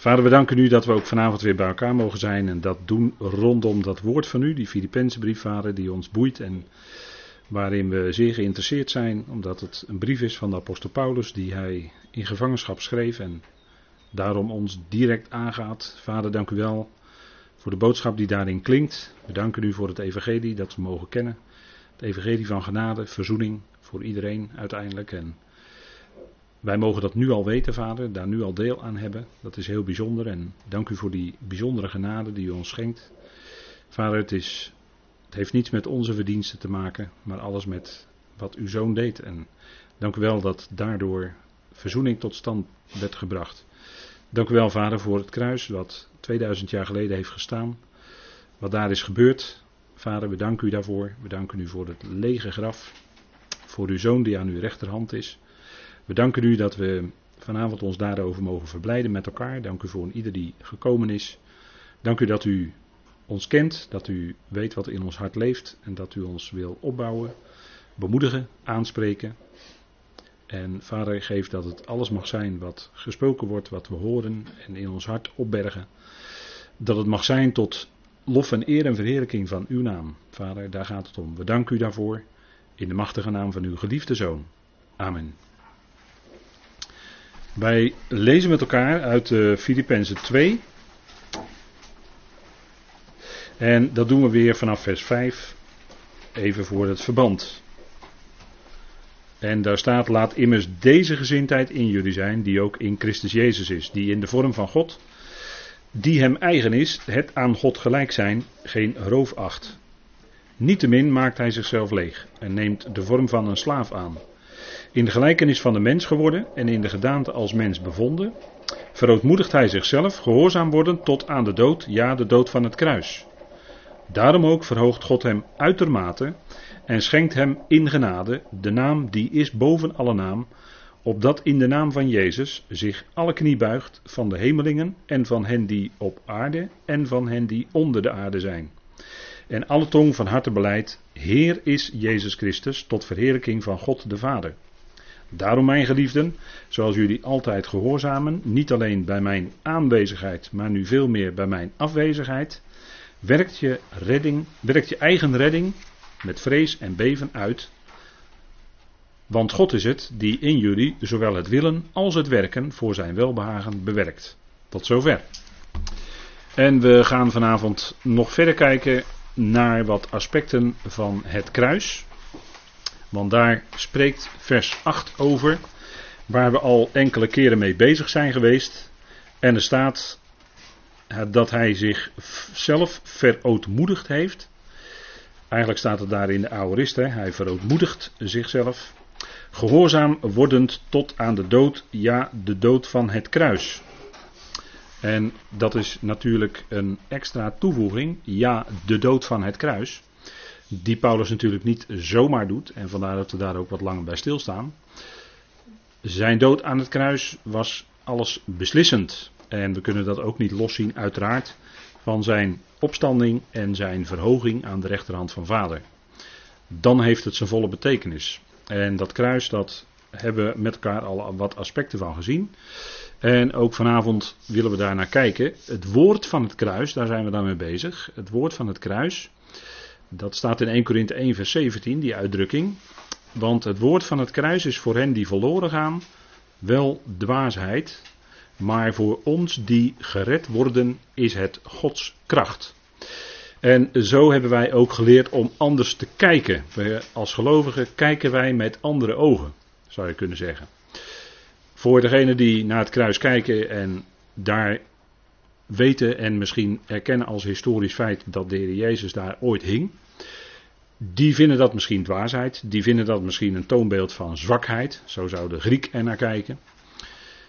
Vader, we danken u dat we ook vanavond weer bij elkaar mogen zijn en dat doen rondom dat woord van u, die Filipijnse brief, Vader, die ons boeit en waarin we zeer geïnteresseerd zijn, omdat het een brief is van de apostel Paulus die hij in gevangenschap schreef en daarom ons direct aangaat. Vader, dank u wel voor de boodschap die daarin klinkt. We danken u voor het evangelie dat we mogen kennen. Het evangelie van genade, verzoening voor iedereen uiteindelijk en wij mogen dat nu al weten, Vader, daar nu al deel aan hebben. Dat is heel bijzonder en dank u voor die bijzondere genade die u ons schenkt. Vader, het, is, het heeft niets met onze verdiensten te maken, maar alles met wat uw zoon deed. En dank u wel dat daardoor verzoening tot stand werd gebracht. Dank u wel, Vader, voor het kruis wat 2000 jaar geleden heeft gestaan. Wat daar is gebeurd. Vader, we danken u daarvoor. We danken u voor het lege graf. Voor uw zoon die aan uw rechterhand is. We danken u dat we vanavond ons daarover mogen verblijden met elkaar. Dank u voor ieder die gekomen is. Dank u dat u ons kent, dat u weet wat in ons hart leeft en dat u ons wil opbouwen, bemoedigen, aanspreken. En vader, geef dat het alles mag zijn wat gesproken wordt, wat we horen en in ons hart opbergen. Dat het mag zijn tot lof en eer en verheerlijking van uw naam. Vader, daar gaat het om. We danken u daarvoor in de machtige naam van uw geliefde zoon. Amen. Wij lezen met elkaar uit uh, Filippenzen 2. En dat doen we weer vanaf vers 5. Even voor het verband. En daar staat: Laat immers deze gezindheid in jullie zijn, die ook in Christus Jezus is, die in de vorm van God, die hem eigen is, het aan God gelijk zijn, geen roof acht. Niettemin maakt hij zichzelf leeg en neemt de vorm van een slaaf aan in de gelijkenis van de mens geworden en in de gedaante als mens bevonden, verootmoedigt hij zichzelf, gehoorzaam worden tot aan de dood, ja, de dood van het kruis. Daarom ook verhoogt God hem uitermate en schenkt hem in genade de naam die is boven alle naam, opdat in de naam van Jezus zich alle knie buigt van de hemelingen en van hen die op aarde en van hen die onder de aarde zijn. En alle tong van harte beleid, Heer is Jezus Christus, tot verheerlijking van God de Vader. Daarom, mijn geliefden, zoals jullie altijd gehoorzamen, niet alleen bij mijn aanwezigheid, maar nu veel meer bij mijn afwezigheid, werkt je, redding, werkt je eigen redding met vrees en beven uit. Want God is het die in jullie zowel het willen als het werken voor zijn welbehagen bewerkt. Tot zover. En we gaan vanavond nog verder kijken naar wat aspecten van het kruis. Want daar spreekt vers 8 over, waar we al enkele keren mee bezig zijn geweest. En er staat dat hij zichzelf verootmoedigd heeft. Eigenlijk staat het daar in de aorist, hè? hij verootmoedigt zichzelf. Gehoorzaam wordend tot aan de dood, ja, de dood van het kruis. En dat is natuurlijk een extra toevoeging, ja, de dood van het kruis. Die Paulus natuurlijk niet zomaar doet. En vandaar dat we daar ook wat langer bij stilstaan. Zijn dood aan het kruis was alles beslissend. En we kunnen dat ook niet loszien, uiteraard, van zijn opstanding en zijn verhoging aan de rechterhand van Vader. Dan heeft het zijn volle betekenis. En dat kruis, dat hebben we met elkaar al wat aspecten van gezien. En ook vanavond willen we daar naar kijken. Het woord van het kruis, daar zijn we dan mee bezig. Het woord van het kruis. Dat staat in 1 Korinthe 1 vers 17, die uitdrukking. Want het woord van het kruis is voor hen die verloren gaan wel dwaasheid, maar voor ons die gered worden is het Gods kracht. En zo hebben wij ook geleerd om anders te kijken. als gelovigen kijken wij met andere ogen, zou je kunnen zeggen. Voor degenen die naar het kruis kijken en daar weten en misschien erkennen als historisch feit dat de Heer Jezus daar ooit hing. Die vinden dat misschien dwaasheid, die vinden dat misschien een toonbeeld van zwakheid, zo zou de Griek er naar kijken.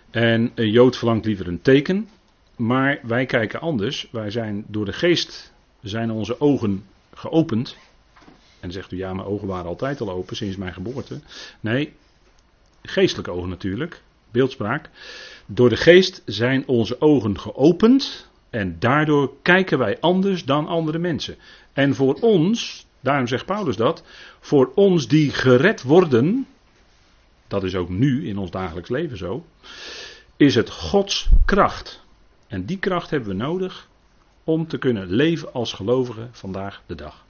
En een Jood verlangt liever een teken, maar wij kijken anders. Wij zijn door de geest, zijn onze ogen geopend. En dan zegt u, ja, mijn ogen waren altijd al open sinds mijn geboorte. Nee, geestelijke ogen natuurlijk, beeldspraak. Door de geest zijn onze ogen geopend en daardoor kijken wij anders dan andere mensen. En voor ons, daarom zegt Paulus dat, voor ons die gered worden, dat is ook nu in ons dagelijks leven zo, is het Gods kracht. En die kracht hebben we nodig om te kunnen leven als gelovigen vandaag de dag.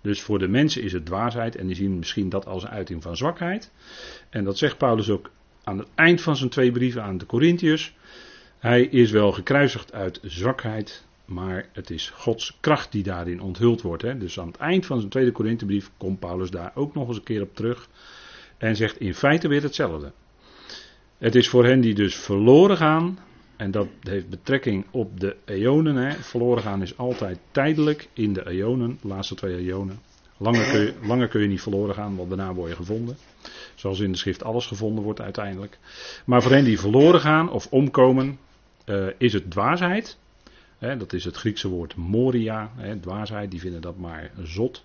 Dus voor de mensen is het dwaasheid en die zien misschien dat als een uiting van zwakheid. En dat zegt Paulus ook aan het eind van zijn twee brieven aan de Corinthiërs. Hij is wel gekruisigd uit zwakheid, maar het is Gods kracht die daarin onthuld wordt. Hè. Dus aan het eind van zijn tweede Korinthebrief komt Paulus daar ook nog eens een keer op terug. En zegt in feite weer hetzelfde. Het is voor hen die dus verloren gaan, en dat heeft betrekking op de eonen. Hè. Verloren gaan is altijd tijdelijk in de eonen, de laatste twee eonen. Langer kun, je, langer kun je niet verloren gaan, want daarna word je gevonden. Zoals in de schrift alles gevonden wordt uiteindelijk. Maar voor hen die verloren gaan of omkomen, uh, is het dwaasheid. Dat is het Griekse woord moria, hè, dwaasheid, die vinden dat maar zot.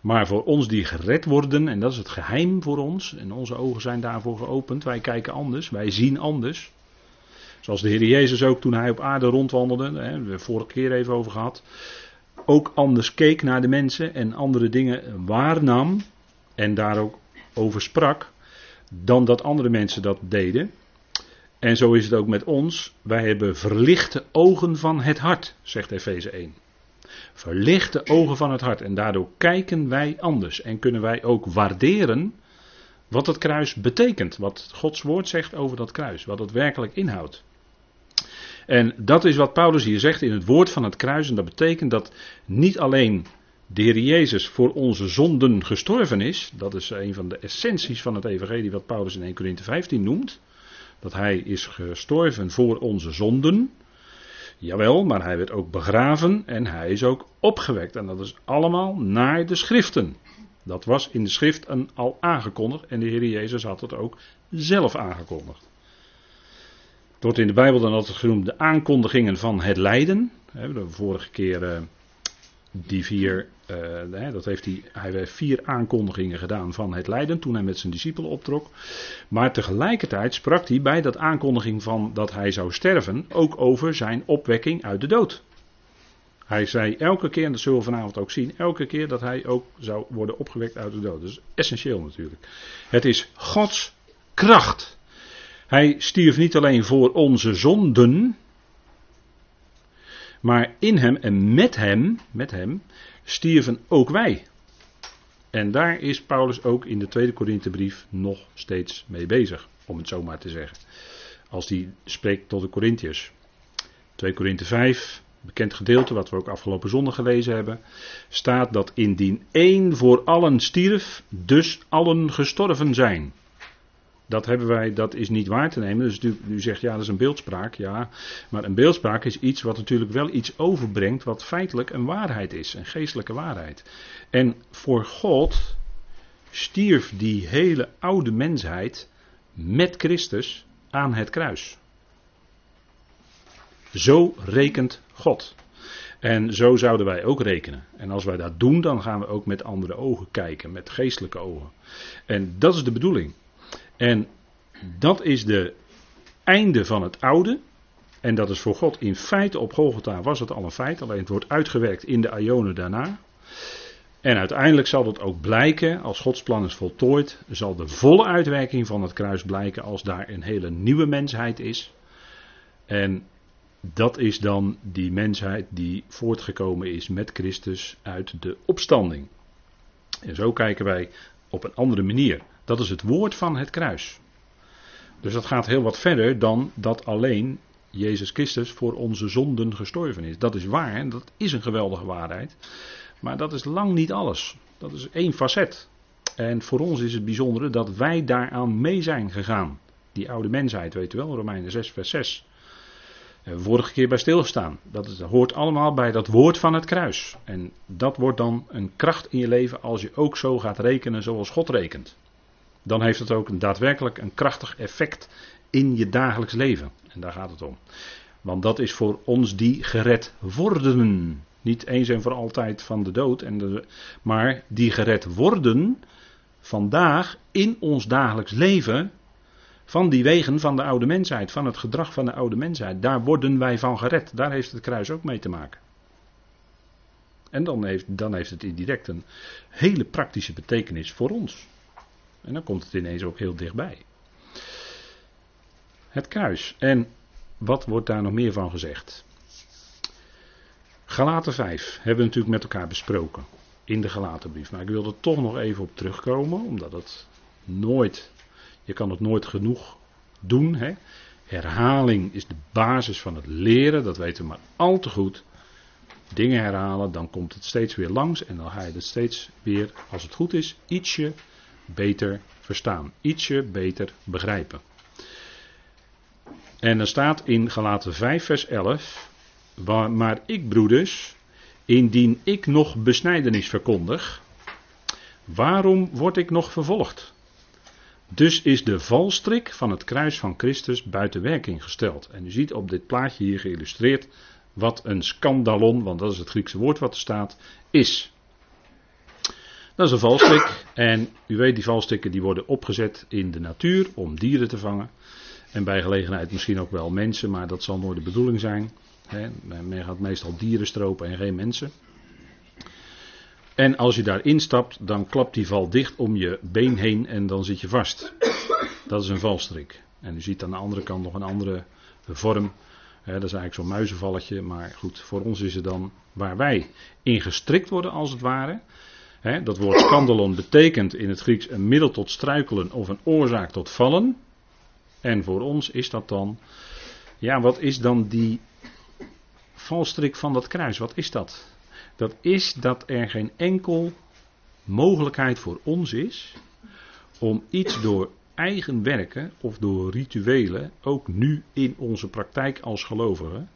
Maar voor ons die gered worden, en dat is het geheim voor ons, en onze ogen zijn daarvoor geopend, wij kijken anders, wij zien anders. Zoals de Heer Jezus ook toen hij op aarde rondwandelde, hè, hebben we vorige keer even over gehad, ook anders keek naar de mensen en andere dingen waarnam en daar ook over sprak, dan dat andere mensen dat deden. En zo is het ook met ons. Wij hebben verlichte ogen van het hart, zegt Efeze 1. Verlichte ogen van het hart. En daardoor kijken wij anders. En kunnen wij ook waarderen wat het kruis betekent. Wat Gods woord zegt over dat kruis. Wat het werkelijk inhoudt. En dat is wat Paulus hier zegt in het woord van het kruis. En dat betekent dat niet alleen de Heer Jezus voor onze zonden gestorven is. Dat is een van de essenties van het evangelie wat Paulus in 1 Corinthië 15 noemt. Dat hij is gestorven voor onze zonden. Jawel, maar hij werd ook begraven en hij is ook opgewekt. En dat is allemaal naar de schriften. Dat was in de schrift al aangekondigd en de Heer Jezus had het ook zelf aangekondigd. Het wordt in de Bijbel dan altijd genoemd de aankondigingen van het lijden. We hebben de vorige keer uh, die vier, uh, dat heeft hij, hij heeft vier aankondigingen gedaan van het lijden toen hij met zijn discipelen optrok. Maar tegelijkertijd sprak hij bij dat aankondiging van dat hij zou sterven ook over zijn opwekking uit de dood. Hij zei elke keer, en dat zullen we vanavond ook zien, elke keer dat hij ook zou worden opgewekt uit de dood. Dat is essentieel natuurlijk. Het is Gods kracht. Hij stierf niet alleen voor onze zonden, maar in hem en met hem, met hem, stierven ook wij. En daar is Paulus ook in de tweede Korinthebrief nog steeds mee bezig, om het zo maar te zeggen. Als hij spreekt tot de Corinthiërs. 2 Korinthe 5, bekend gedeelte wat we ook afgelopen zondag gelezen hebben, staat dat indien één voor allen stierf, dus allen gestorven zijn. Dat hebben wij, dat is niet waar te nemen. Dus u, zegt ja, dat is een beeldspraak. Ja, maar een beeldspraak is iets wat natuurlijk wel iets overbrengt wat feitelijk een waarheid is, een geestelijke waarheid. En voor God stierf die hele oude mensheid met Christus aan het kruis. Zo rekent God. En zo zouden wij ook rekenen. En als wij dat doen, dan gaan we ook met andere ogen kijken, met geestelijke ogen. En dat is de bedoeling. En dat is de einde van het oude. En dat is voor God in feite op Golgotha was het al een feit. Alleen het wordt uitgewerkt in de Ionen daarna. En uiteindelijk zal het ook blijken, als Gods plan is voltooid, zal de volle uitwerking van het kruis blijken als daar een hele nieuwe mensheid is. En dat is dan die mensheid die voortgekomen is met Christus uit de opstanding. En zo kijken wij op een andere manier. Dat is het woord van het kruis. Dus dat gaat heel wat verder dan dat alleen Jezus Christus voor onze zonden gestorven is. Dat is waar en dat is een geweldige waarheid. Maar dat is lang niet alles. Dat is één facet. En voor ons is het bijzondere dat wij daaraan mee zijn gegaan. Die oude mensheid, weet u wel, Romeinen 6, vers 6. Hebben we vorige keer bij stilgestaan. Dat hoort allemaal bij dat woord van het kruis. En dat wordt dan een kracht in je leven als je ook zo gaat rekenen zoals God rekent dan heeft het ook daadwerkelijk een krachtig effect in je dagelijks leven. En daar gaat het om. Want dat is voor ons die gered worden. Niet eens en voor altijd van de dood, en de, maar die gered worden vandaag in ons dagelijks leven. Van die wegen van de oude mensheid, van het gedrag van de oude mensheid. Daar worden wij van gered. Daar heeft het kruis ook mee te maken. En dan heeft, dan heeft het indirect een hele praktische betekenis voor ons. En dan komt het ineens ook heel dichtbij. Het kruis. En wat wordt daar nog meer van gezegd? Galaten 5 hebben we natuurlijk met elkaar besproken in de Galatenbrief. Maar ik wil er toch nog even op terugkomen, omdat het nooit, je kan het nooit genoeg doen. Hè? Herhaling is de basis van het leren, dat weten we maar al te goed. Dingen herhalen, dan komt het steeds weer langs en dan ga je het steeds weer, als het goed is, ietsje beter verstaan. Ietsje beter begrijpen. En er staat in Galaten 5 vers 11, maar ik broeders, indien ik nog besnijdenis verkondig, waarom word ik nog vervolgd? Dus is de valstrik van het kruis van Christus buiten werking gesteld. En u ziet op dit plaatje hier geïllustreerd wat een scandalon, want dat is het Griekse woord wat er staat, is. Dat is een valstrik. En u weet, die valstrikken die worden opgezet in de natuur om dieren te vangen. En bij gelegenheid misschien ook wel mensen, maar dat zal nooit de bedoeling zijn. men gaat meestal dieren stropen en geen mensen. En als je daar instapt, dan klapt die val dicht om je been heen en dan zit je vast. Dat is een valstrik. En u ziet aan de andere kant nog een andere vorm. dat is eigenlijk zo'n muizenvalletje, maar goed, voor ons is het dan waar wij in gestrikt worden als het ware. Dat woord scandalon betekent in het Grieks een middel tot struikelen of een oorzaak tot vallen. En voor ons is dat dan, ja, wat is dan die valstrik van dat kruis? Wat is dat? Dat is dat er geen enkel mogelijkheid voor ons is om iets door eigen werken of door rituelen, ook nu in onze praktijk als gelovigen,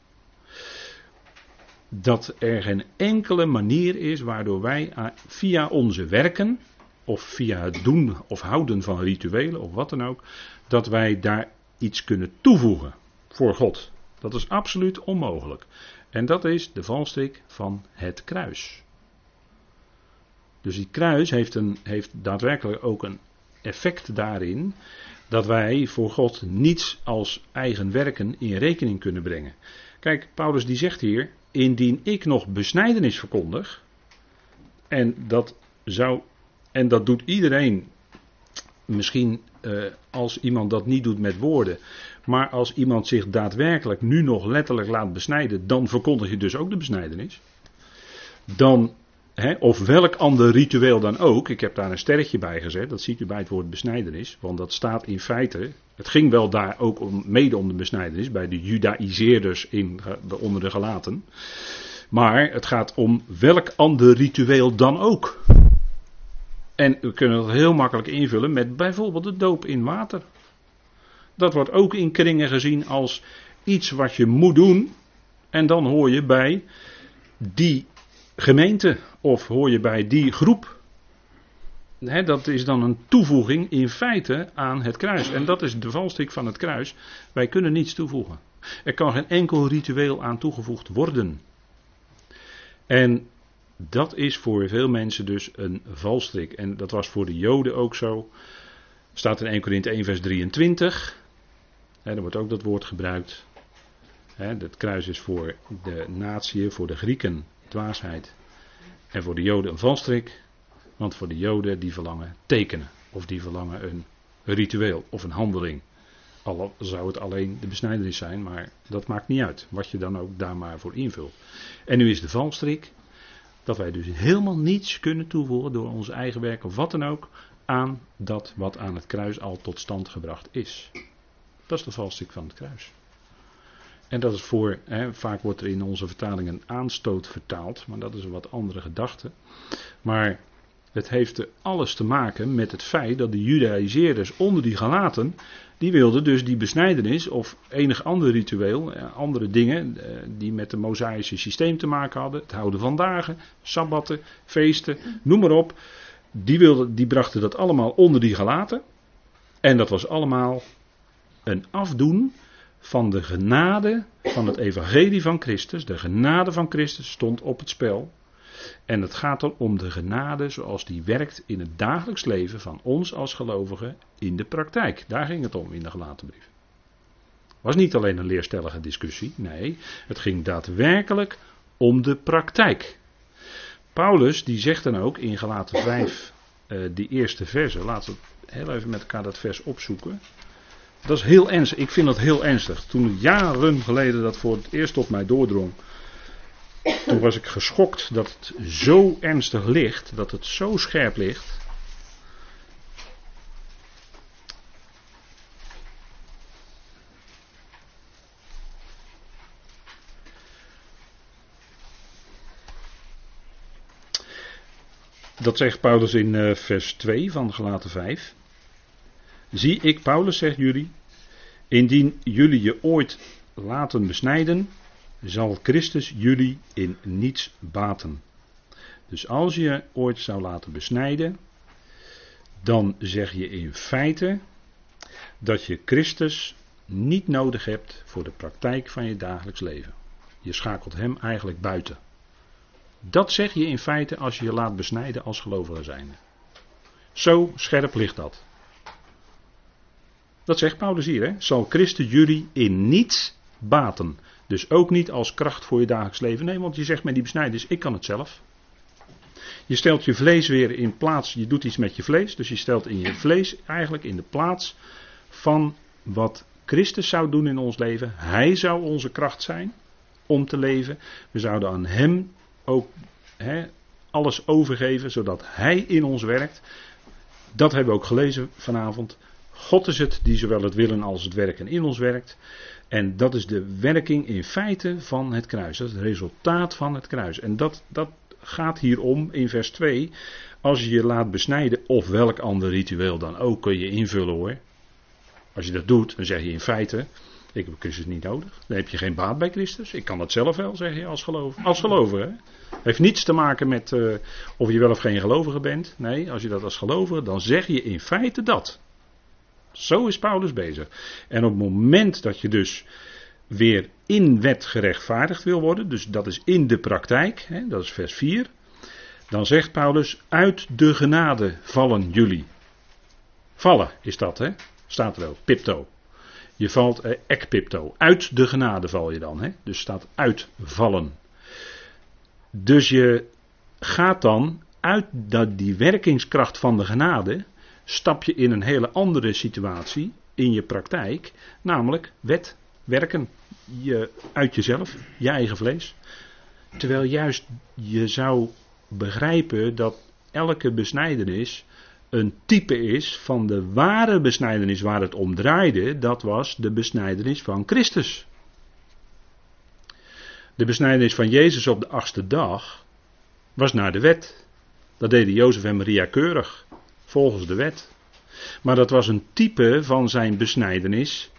dat er geen enkele manier is waardoor wij via onze werken, of via het doen of houden van rituelen of wat dan ook, dat wij daar iets kunnen toevoegen voor God. Dat is absoluut onmogelijk. En dat is de valstrik van het kruis. Dus die kruis heeft, een, heeft daadwerkelijk ook een effect daarin dat wij voor God niets als eigen werken in rekening kunnen brengen. Kijk, Paulus die zegt hier, indien ik nog besnijdenis verkondig, en dat zou, en dat doet iedereen, misschien uh, als iemand dat niet doet met woorden, maar als iemand zich daadwerkelijk nu nog letterlijk laat besnijden, dan verkondig je dus ook de besnijdenis. Dan, of welk ander ritueel dan ook, ik heb daar een sterretje bij gezet, dat ziet u bij het woord besnijdenis, want dat staat in feite, het ging wel daar ook om, mede om de besnijdenis, bij de judaïseerders in, onder de gelaten. Maar het gaat om welk ander ritueel dan ook. En we kunnen dat heel makkelijk invullen met bijvoorbeeld de doop in water. Dat wordt ook in kringen gezien als iets wat je moet doen. En dan hoor je bij die gemeente of hoor je bij die groep. dat is dan een toevoeging in feite aan het kruis. En dat is de valstrik van het kruis. Wij kunnen niets toevoegen. Er kan geen enkel ritueel aan toegevoegd worden. En dat is voor veel mensen dus een valstrik. En dat was voor de Joden ook zo. Staat in 1 Korinthe 1 vers 23. He, er wordt ook dat woord gebruikt. het kruis is voor de natie, voor de Grieken En voor de Joden een valstrik. Want voor de Joden die verlangen tekenen. Of die verlangen een ritueel of een handeling. Al zou het alleen de besnijdenis zijn, maar dat maakt niet uit. Wat je dan ook daar maar voor invult. En nu is de valstrik dat wij dus helemaal niets kunnen toevoegen door onze eigen werk of wat dan ook aan dat wat aan het kruis al tot stand gebracht is. Dat is de valstrik van het kruis. En dat is voor, hè, vaak wordt er in onze vertalingen aanstoot vertaald, maar dat is een wat andere gedachte. Maar het heeft alles te maken met het feit dat de Judaïseerders onder die Galaten, die wilden dus die besnijdenis of enig ander ritueel, eh, andere dingen eh, die met het Mosaïsche systeem te maken hadden, het houden van dagen, sabbatten, feesten, noem maar op, die, wilden, die brachten dat allemaal onder die Galaten. En dat was allemaal een afdoen van de genade van het evangelie van Christus. De genade van Christus stond op het spel. En het gaat dan om de genade zoals die werkt in het dagelijks leven van ons als gelovigen in de praktijk. Daar ging het om in de gelaten brief. Was niet alleen een leerstellige discussie, nee, het ging daadwerkelijk om de praktijk. Paulus die zegt dan ook in Galaten 5, uh, die eerste verse, laten we heel even met elkaar dat vers opzoeken. Dat is heel ernstig. Ik vind dat heel ernstig. Toen jaren geleden dat voor het eerst tot mij doordrong. Toen was ik geschokt dat het zo ernstig ligt. Dat het zo scherp ligt. Dat zegt Paulus in eh, vers 2 van Galaten 5. Zie ik, Paulus, zegt jullie, indien jullie je ooit laten besnijden, zal Christus jullie in niets baten. Dus als je ooit zou laten besnijden, dan zeg je in feite dat je Christus niet nodig hebt voor de praktijk van je dagelijks leven. Je schakelt hem eigenlijk buiten. Dat zeg je in feite als je je laat besnijden als gelovige zijnde. Zo scherp ligt dat. Dat zegt Paulus hier, hè? Zal Christus jullie in niets baten. Dus ook niet als kracht voor je dagelijks leven. Nee, want je zegt met die besnijders, ik kan het zelf. Je stelt je vlees weer in plaats, je doet iets met je vlees. Dus je stelt in je vlees eigenlijk in de plaats van wat Christus zou doen in ons leven. Hij zou onze kracht zijn om te leven. We zouden aan Hem ook alles overgeven, zodat Hij in ons werkt. Dat hebben we ook gelezen vanavond. God is het die zowel het willen als het werken in ons werkt. En dat is de werking in feite van het kruis. Dat is het resultaat van het kruis. En dat, dat gaat hier om in vers 2. Als je je laat besnijden, of welk ander ritueel dan ook, kun je invullen hoor. Als je dat doet, dan zeg je in feite: Ik heb Christus niet nodig. Dan heb je geen baat bij Christus. Ik kan dat zelf wel, zeg je als gelover. Als gelover, hè? Heeft niets te maken met uh, of je wel of geen gelovige bent. Nee, als je dat als gelovige, dan zeg je in feite dat. Zo is Paulus bezig. En op het moment dat je dus weer in wet gerechtvaardigd wil worden, dus dat is in de praktijk, hè, dat is vers 4, dan zegt Paulus, uit de genade vallen jullie. Vallen is dat, hè? Staat er ook, pipto. Je valt, eh, ekpipto, uit de genade val je dan, hè? Dus staat uitvallen. Dus je gaat dan uit die werkingskracht van de genade, stap je in een hele andere situatie in je praktijk, namelijk wet, werken, je, uit jezelf, je eigen vlees. Terwijl juist je zou begrijpen dat elke besnijdenis een type is van de ware besnijdenis waar het om draaide, dat was de besnijdenis van Christus. De besnijdenis van Jezus op de achtste dag was naar de wet. Dat deden Jozef en Maria keurig, volgens de wet. Maar dat was een type van zijn besnijdenis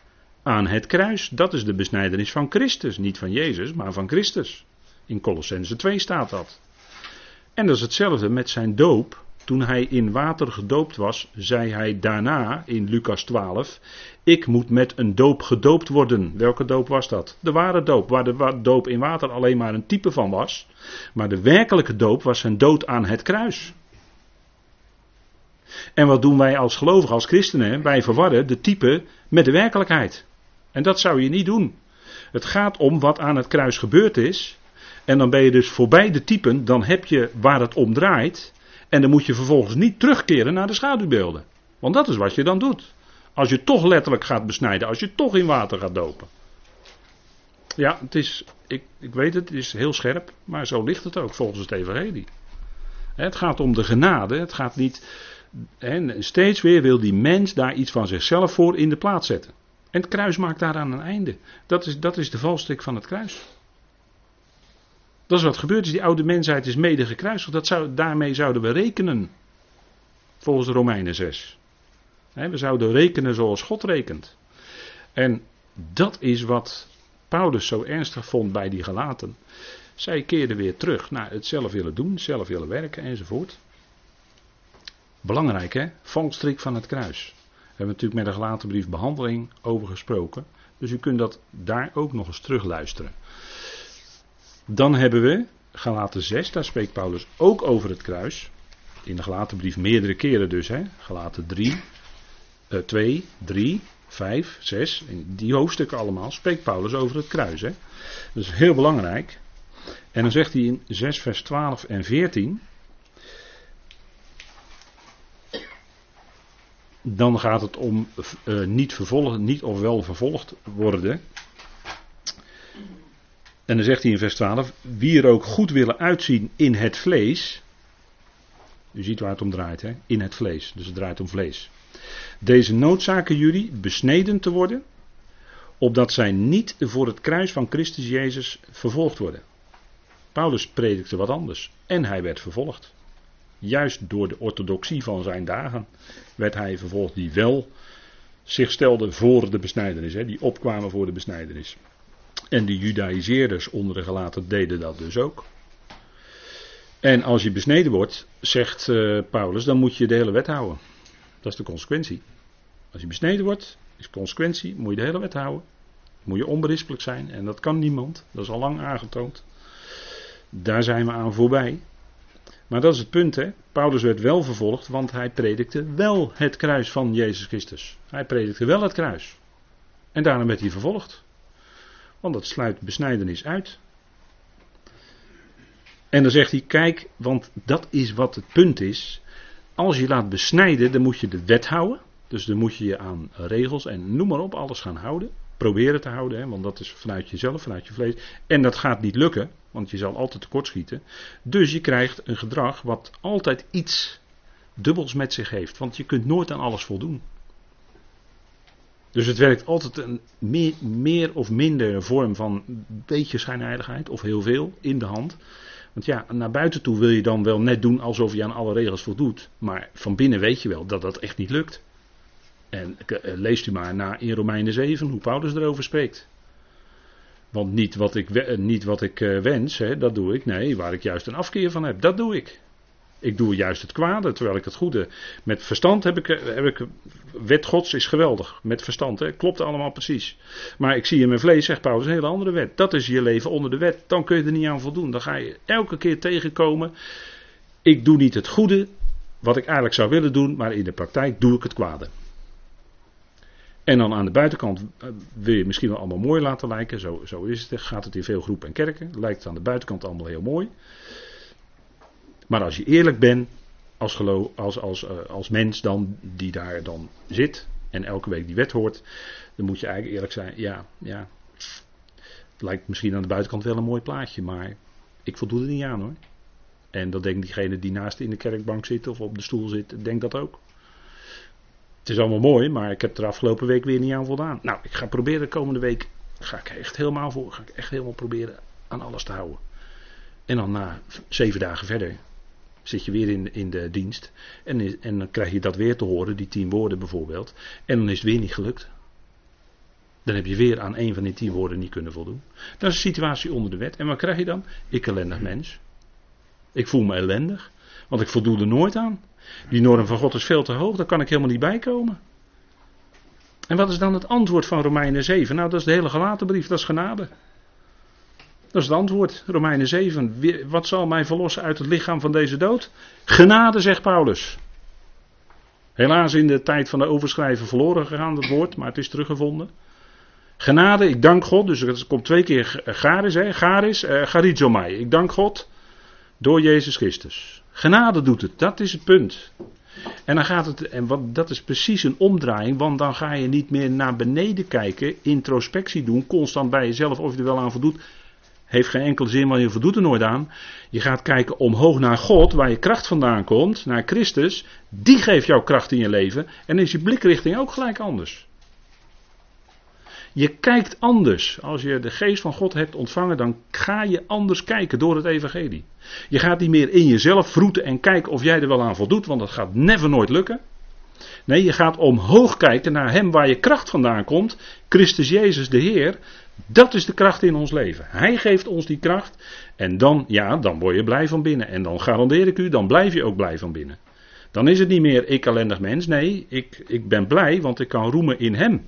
aan het kruis. Dat is de besnijdenis van Christus. Niet van Jezus, maar van Christus. In Colossense 2 staat dat. En dat is hetzelfde met zijn doop. Toen hij in water gedoopt was, zei hij daarna in Lucas 12: Ik moet met een doop gedoopt worden. Welke doop was dat? De ware doop, waar de doop in water alleen maar een type van was. Maar de werkelijke doop was zijn dood aan het kruis. En wat doen wij als gelovigen, als christenen? Wij verwarren de type met de werkelijkheid. En dat zou je niet doen. Het gaat om wat aan het kruis gebeurd is. En dan ben je dus voorbij de typen, dan heb je waar het om draait. En dan moet je vervolgens niet terugkeren naar de schaduwbeelden. Want dat is wat je dan doet. Als je toch letterlijk gaat besnijden, als je toch in water gaat dopen. Ja, het is, ik, ik weet het, het is heel scherp, maar zo ligt het ook volgens het Evangelie. Het gaat om de genade, het gaat niet. En steeds weer wil die mens daar iets van zichzelf voor in de plaats zetten. En het kruis maakt daaraan een einde. Dat is, dat is de valstrik van het kruis. Dat is wat gebeurd is. Die oude mensheid is mede gekruisigd. Dat zou, daarmee zouden we rekenen. Volgens de Romeinen 6. we zouden rekenen zoals God rekent. En dat is wat Paulus zo ernstig vond bij die gelaten. Zij keerden weer terug naar het zelf willen doen, zelf willen werken enzovoort. Belangrijk hè, valstrik van het kruis. We hebben natuurlijk met de gelaten brief behandeling over gesproken. Dus u kunt dat daar ook nog eens terugluisteren. Dan hebben we Galaten 6, daar spreekt Paulus ook over het kruis. In de Galaten brief meerdere keren dus. Hè. Galaten 3, uh, 2, 3, 5, 6. In die hoofdstukken allemaal spreekt Paulus over het kruis. Hè. Dat is heel belangrijk. En dan zegt hij in 6 vers 12 en 14. Dan gaat het om uh, niet vervolgen, niet of wel vervolgd worden. En dan zegt hij in vers 12: Wie er ook goed willen uitzien in het vlees. U ziet waar het om draait, hè? In het vlees. Dus het draait om vlees. Deze noodzaken jullie besneden te worden, opdat zij niet voor het kruis van Christus Jezus vervolgd worden. Paulus predikte wat anders en hij werd vervolgd. Juist door de orthodoxie van zijn dagen werd hij vervolgd, die wel zich stelde voor de besnijdenis, hè, die opkwamen voor de besnijdenis. En de Judaïseerders onder de gelaten deden dat dus ook. En als je besneden wordt, zegt uh, Paulus, dan moet je de hele wet houden. Dat is de consequentie. Als je besneden wordt, is consequentie, moet je de hele wet houden. Moet je onberispelijk zijn en dat kan niemand. Dat is al lang aangetoond. Daar zijn we aan voorbij. Maar dat is het punt, hè. Paulus werd wel vervolgd, want hij predikte wel het kruis van Jezus Christus. Hij predikte wel het kruis. En daarom werd hij vervolgd. Want dat sluit besnijdenis uit. En dan zegt hij, kijk, want dat is wat het punt is. Als je laat besnijden, dan moet je de wet houden. Dus dan moet je je aan regels en noem maar op, alles gaan houden. Proberen te houden, hè, want dat is vanuit jezelf, vanuit je vlees. En dat gaat niet lukken, want je zal altijd tekortschieten. Dus je krijgt een gedrag wat altijd iets dubbels met zich heeft. Want je kunt nooit aan alles voldoen. Dus het werkt altijd een meer, of minder vorm van een beetje schijnheiligheid, of heel veel, in de hand. Want ja, naar buiten toe wil je dan wel net doen alsof je aan alle regels voldoet. Maar van binnen weet je wel dat dat echt niet lukt. En eh, leest u maar na in Romeinen 7 hoe Paulus erover spreekt. Want niet wat ik, eh, niet wat ik eh, wens, hè, dat doe ik. Nee, waar ik juist een afkeer van heb, dat doe ik. Ik doe juist het kwade, terwijl ik het goede. Met verstand heb ik, heb ik. Wet Gods is geweldig. Met verstand, hè, klopt allemaal precies. Maar ik zie in mijn vlees, zegt Paulus, een hele andere wet. Dat is je leven onder de wet. Dan kun je er niet aan voldoen. Dan ga je elke keer tegenkomen. Ik doe niet het goede, wat ik eigenlijk zou willen doen, maar in de praktijk doe ik het kwade. En dan aan de buitenkant eh, wil je misschien wel allemaal mooi laten lijken. Zo, zo is het. Gaat het in veel groepen en kerken. Lijkt het aan de buitenkant allemaal heel mooi. Maar als je eerlijk bent als, geloof, als, uh, als mens dan, die daar dan zit en elke week die wet hoort, dan moet je eigenlijk eerlijk zijn. Ja, ja. Het lijkt misschien aan de buitenkant wel een mooi plaatje, maar ik voldoe er niet aan hoor. En dat denkt diegene die naast in de kerkbank zit of op de stoel zit, denkt dat ook. Het is allemaal mooi, maar ik heb er afgelopen week weer niet aan voldaan. Nou, ik ga proberen de komende week, ga ik echt helemaal voor, ga ik echt helemaal proberen aan alles te houden. En dan na zeven dagen verder zit je weer in, in de dienst. En, en dan krijg je dat weer te horen, die tien woorden bijvoorbeeld. En dan is het weer niet gelukt. Dan heb je weer aan een van die tien woorden niet kunnen voldoen. Dat is een situatie onder de wet. En wat krijg je dan? Ik ellendig mens. Ik voel me ellendig. Want ik voldoe er nooit aan. Die norm van God is veel te hoog, daar kan ik helemaal niet bij komen. En wat is dan het antwoord van Romeinen 7? Nou, dat is de hele gelaten brief, dat is genade. Dat is het antwoord, Romeinen 7. Wat zal mij verlossen uit het lichaam van deze dood? Genade, zegt Paulus. Helaas in de tijd van de overschrijven verloren gegaan, dat woord, maar het is teruggevonden. Genade, ik dank God, dus het komt twee keer garis, hè, garis, uh, charizomai. Ik dank God door Jezus Christus. Genade doet het, dat is het punt. En dan gaat het, en wat, dat is precies een omdraaiing, want dan ga je niet meer naar beneden kijken, introspectie doen, constant bij jezelf of je er wel aan voldoet. Heeft geen enkele zin, want je voldoet er nooit aan. Je gaat kijken omhoog naar God, waar je kracht vandaan komt, naar Christus. Die geeft jou kracht in je leven. En is je blikrichting ook gelijk anders. Je kijkt anders. Als je de geest van God hebt ontvangen, dan ga je anders kijken door het evangelie. Je gaat niet meer in jezelf vroeten en kijken of jij er wel aan voldoet, want dat gaat never nooit lukken. Nee, je gaat omhoog kijken naar Hem waar je kracht vandaan komt. Christus Jezus de Heer. Dat is de kracht in ons leven. Hij geeft ons die kracht. En dan, ja, dan word je blij van binnen. En dan garandeer ik u, dan blijf je ook blij van binnen. Dan is het niet meer ik ellendig mens. Nee, ik, ik ben blij, want ik kan roemen in Hem.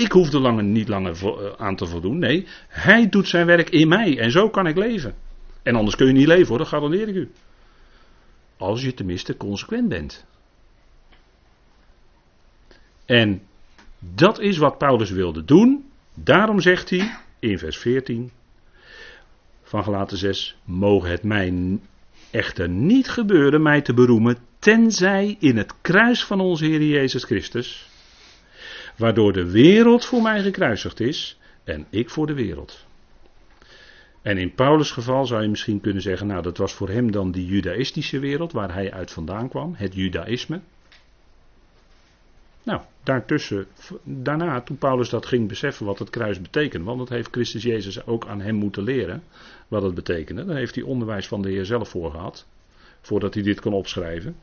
Ik hoef er langer, niet langer eh, aan te voldoen. Nee, Hij doet zijn werk in mij. En zo kan ik leven. En anders kun je niet leven hoor, dat garandeer ik u. Als je tenminste consequent bent. En dat is wat Paulus wilde doen. Daarom zegt hij in vers 14 van Galaten 6: Mogen het mij echter niet gebeuren mij te beroemen, tenzij in het kruis van onze Heer Jezus Christus, waardoor de wereld voor mij gekruisigd is en ik voor de wereld. En in Paulus' geval zou je misschien kunnen zeggen, nou dat was voor hem dan die judaïstische wereld waar hij uit vandaan kwam, het judaïsme. Nou, daartussen, daarna, toen Paulus dat ging beseffen wat het kruis betekent, want dat heeft Christus Jezus ook aan hem moeten leren, wat het betekende. Dan heeft hij onderwijs van de Heer zelf voor gehad, voordat hij dit kon opschrijven.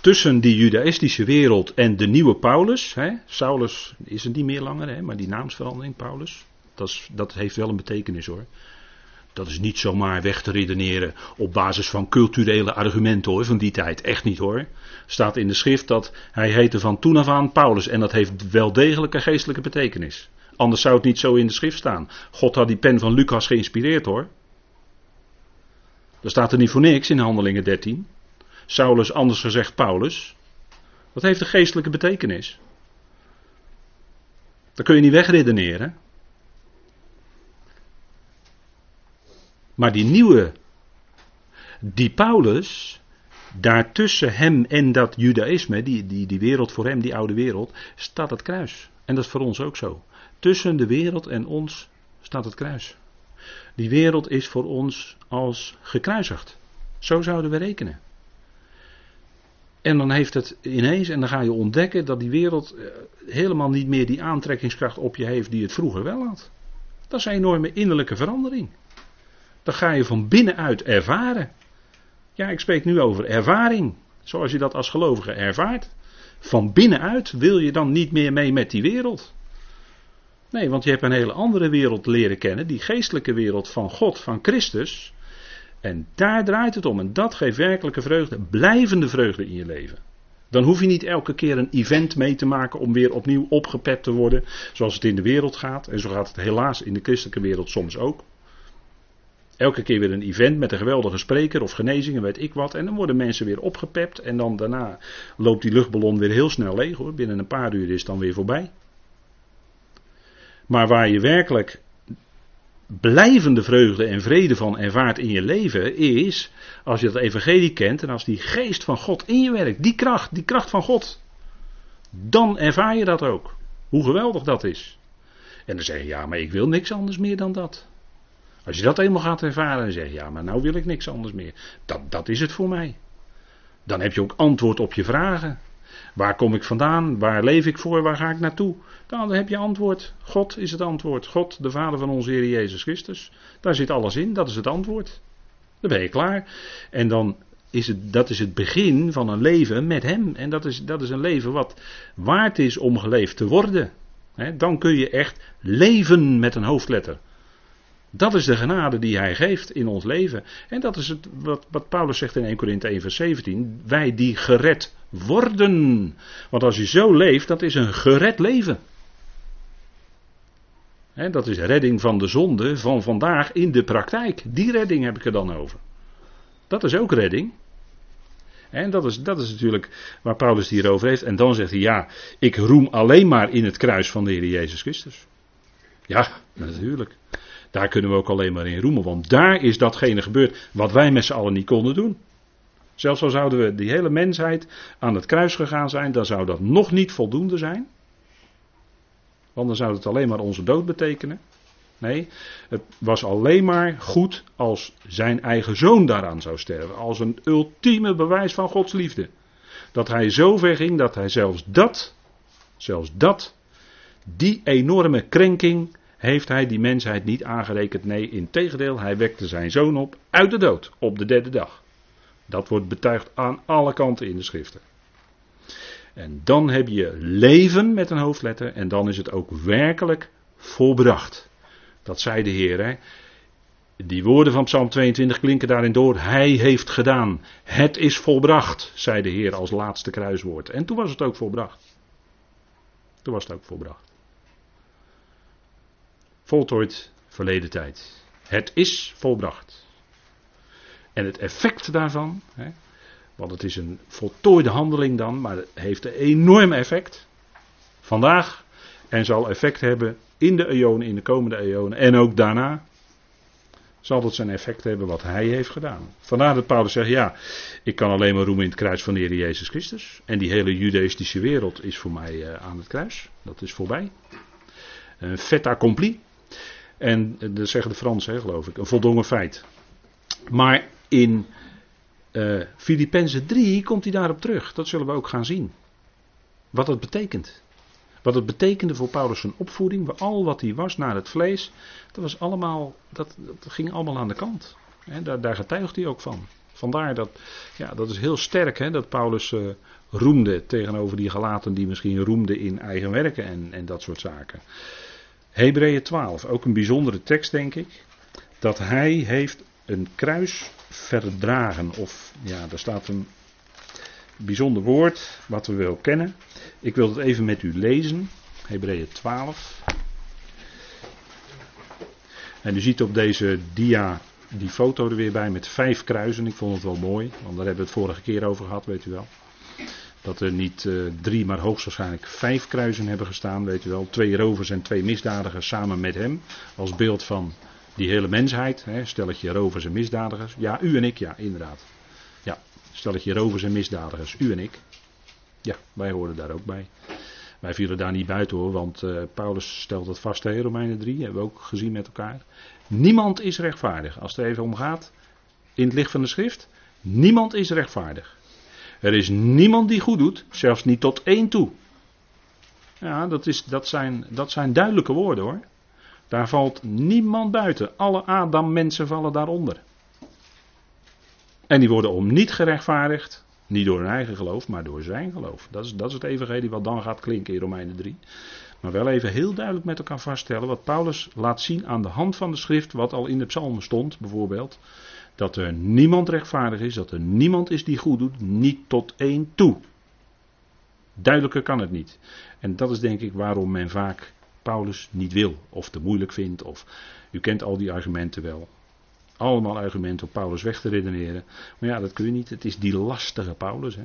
Tussen die judaïstische wereld en de nieuwe Paulus, hè, Saulus is er niet meer langer, hè, maar die naamsverandering, Paulus, dat, dat heeft wel een betekenis hoor. Dat is niet zomaar weg te redeneren op basis van culturele argumenten hoor, van die tijd. Echt niet hoor. Staat in de schrift dat hij heette van toen af aan Paulus. En dat heeft wel degelijke geestelijke betekenis. Anders zou het niet zo in de schrift staan. God had die pen van Lucas geïnspireerd hoor. Dat staat er niet voor niks in Handelingen 13. Saulus, anders gezegd Paulus. Dat heeft een geestelijke betekenis. Dat kun je niet wegredeneren. Maar die nieuwe, die Paulus, daartussen hem en dat judaïsme, die, die, die wereld voor hem, die oude wereld, staat het kruis. En dat is voor ons ook zo. Tussen de wereld en ons staat het kruis. Die wereld is voor ons als gekruisigd. Zo zouden we rekenen. En dan heeft het ineens, en dan ga je ontdekken dat die wereld eh, helemaal niet meer die aantrekkingskracht op je heeft die het vroeger wel had. Dat is een enorme innerlijke verandering. Dat ga je van binnenuit ervaren. Ja, ik spreek nu over ervaring. Zoals je dat als gelovige ervaart. Van binnenuit wil je dan niet meer mee met die wereld. Nee, want je hebt een hele andere wereld leren kennen. Die geestelijke wereld van God, van Christus. En daar draait het om. En dat geeft werkelijke vreugde, blijvende vreugde in je leven. Dan hoef je niet elke keer een event mee te maken om weer opnieuw opgepept te worden. Zoals het in de wereld gaat. En zo gaat het helaas in de christelijke wereld soms ook. Elke keer weer een event met een geweldige spreker of genezing en weet ik wat. En dan worden mensen weer opgepept. En dan daarna loopt die luchtballon weer heel snel leeg hoor. Binnen een paar uur is het dan weer voorbij. Maar waar je werkelijk blijvende vreugde en vrede van ervaart in je leven is als je het evangelie kent en als die geest van God in je werkt, die kracht, die kracht van God, dan ervaar je dat ook. Hoe geweldig dat is. En dan zeg je, ja, maar ik wil niks anders meer dan dat. Als je dat eenmaal gaat ervaren en zegt, ja, maar nou wil ik niks anders meer. Dat, dat is het voor mij. Dan heb je ook antwoord op je vragen. Waar kom ik vandaan? Waar leef ik voor? Waar ga ik naartoe? Dan heb je antwoord. God is het antwoord. God, de Vader van onze Heer Jezus Christus. Daar zit alles in. Dat is het antwoord. Dan ben je klaar. En dan is het, dat is het begin van een leven met Hem. En dat is, dat is een leven wat waard is om geleefd te worden. dan kun je echt leven met een hoofdletter. Dat is de genade die hij geeft in ons leven. En dat is het, wat, wat Paulus zegt in 1 Korinthe 1 vers 17. Wij die gered worden. Want als je zo leeft, dat is een gered leven. Dat is redding van de zonde van vandaag in de praktijk. Die redding heb ik er dan over. Dat is ook redding. En dat is, dat is natuurlijk waar Paulus het hier over heeft. En dan zegt hij: Ja, ik roem alleen maar in het kruis van de Heer Jezus Christus. Ja, natuurlijk. Daar kunnen we ook alleen maar in roemen, want daar is datgene gebeurd wat wij met z'n allen niet konden doen. Zelfs al zouden we die hele mensheid aan het kruis gegaan zijn, dan zou dat nog niet voldoende zijn. Want dan zou het alleen maar onze dood betekenen. Nee, het was alleen maar goed als zijn eigen zoon daaraan zou sterven. Als een ultieme bewijs van Gods liefde. Dat hij zo ver ging dat hij zelfs dat, zelfs dat, die enorme krenking heeft hij die mensheid niet aangerekend. Nee, in tegendeel, hij wekte zijn zoon op uit de dood op de derde dag. Dat wordt betuigd aan alle kanten in de schriften. En dan heb je leven met een hoofdletter en dan is het ook werkelijk volbracht. Dat zei de Heer. Hè? Die woorden van Psalm 22 klinken daarin door. Hij heeft gedaan. Het is volbracht, zei de Heer als laatste kruiswoord. En toen was het ook volbracht. Toen was het ook volbracht. Voltooid verleden tijd. Het is volbracht. En het effect daarvan, hè, want het is een voltooide handeling dan, maar het heeft een enorm effect. Vandaag en zal effect hebben in de eonen, in de komende eonen en ook daarna. zal dat zijn effect hebben wat hij heeft gedaan. Vandaar dat Paulus zegt, ja, ik kan alleen maar roemen in het kruis van de Heer Jezus Christus. En die hele judaïstische wereld is voor mij uh, aan het kruis. Dat is voorbij. Een fait accompli. En uh, dat zeggen de Fransen, geloof ik. Een voldongen feit. Maar in uh, Filippenzen 3 komt hij daarop terug. Dat zullen we ook gaan zien. Wat dat betekent. Wat het betekende voor Paulus zijn opvoeding, al wat hij was naar het vlees, dat, was allemaal, dat, ging allemaal aan de kant. daar, daar getuigt hij ook van. Vandaar dat, ja, dat is heel sterk dat Paulus uh, roemde tegenover die gelaten die misschien roemden in eigen werken en, en dat soort zaken. Hebreeën 12, ook een bijzondere tekst denk ik. Dat hij heeft een kruis verdragen. Of ja, daar staat een bijzonder woord wat we wel kennen. Ik wil het even met u lezen. Hebreeën 12. En u ziet op deze dia die foto er weer bij met vijf kruisen. Ik vond het wel mooi, want daar hebben we het vorige keer over gehad, weet u wel. Dat er niet uh, drie, maar hoogstwaarschijnlijk vijf kruisen hebben gestaan, weet u wel. Twee rovers en twee misdadigers samen met hem. Als beeld van die hele mensheid. Hè. Stelletje rovers en misdadigers. Ja, u en ik, ja, inderdaad. Ja, stelletje rovers en misdadigers. U en ik. Ja, wij hoorden daar ook bij. Wij vielen daar niet buiten hoor, want uh, Paulus stelt het vast in Romeinen 3, hebben we ook gezien met elkaar. Niemand is rechtvaardig. Als het even om gaat, in het licht van de schrift, niemand is rechtvaardig. Er is niemand die goed doet, zelfs niet tot één toe. Ja, dat, is, dat, zijn, dat zijn duidelijke woorden hoor. Daar valt niemand buiten. Alle Adam-mensen vallen daaronder. En die worden om niet gerechtvaardigd, niet door hun eigen geloof, maar door zijn geloof. Dat is, dat is het evangelie wat dan gaat klinken in Romeinen 3. Maar wel even heel duidelijk met elkaar vaststellen wat Paulus laat zien aan de hand van de schrift, wat al in de psalmen stond bijvoorbeeld. Dat er niemand rechtvaardig is, dat er niemand is die goed doet, niet tot één toe. Duidelijker kan het niet. En dat is denk ik waarom men vaak Paulus niet wil, of te moeilijk vindt, of u kent al die argumenten wel. Allemaal argumenten om Paulus weg te redeneren. Maar ja, dat kun je niet. Het is die lastige Paulus. Hè?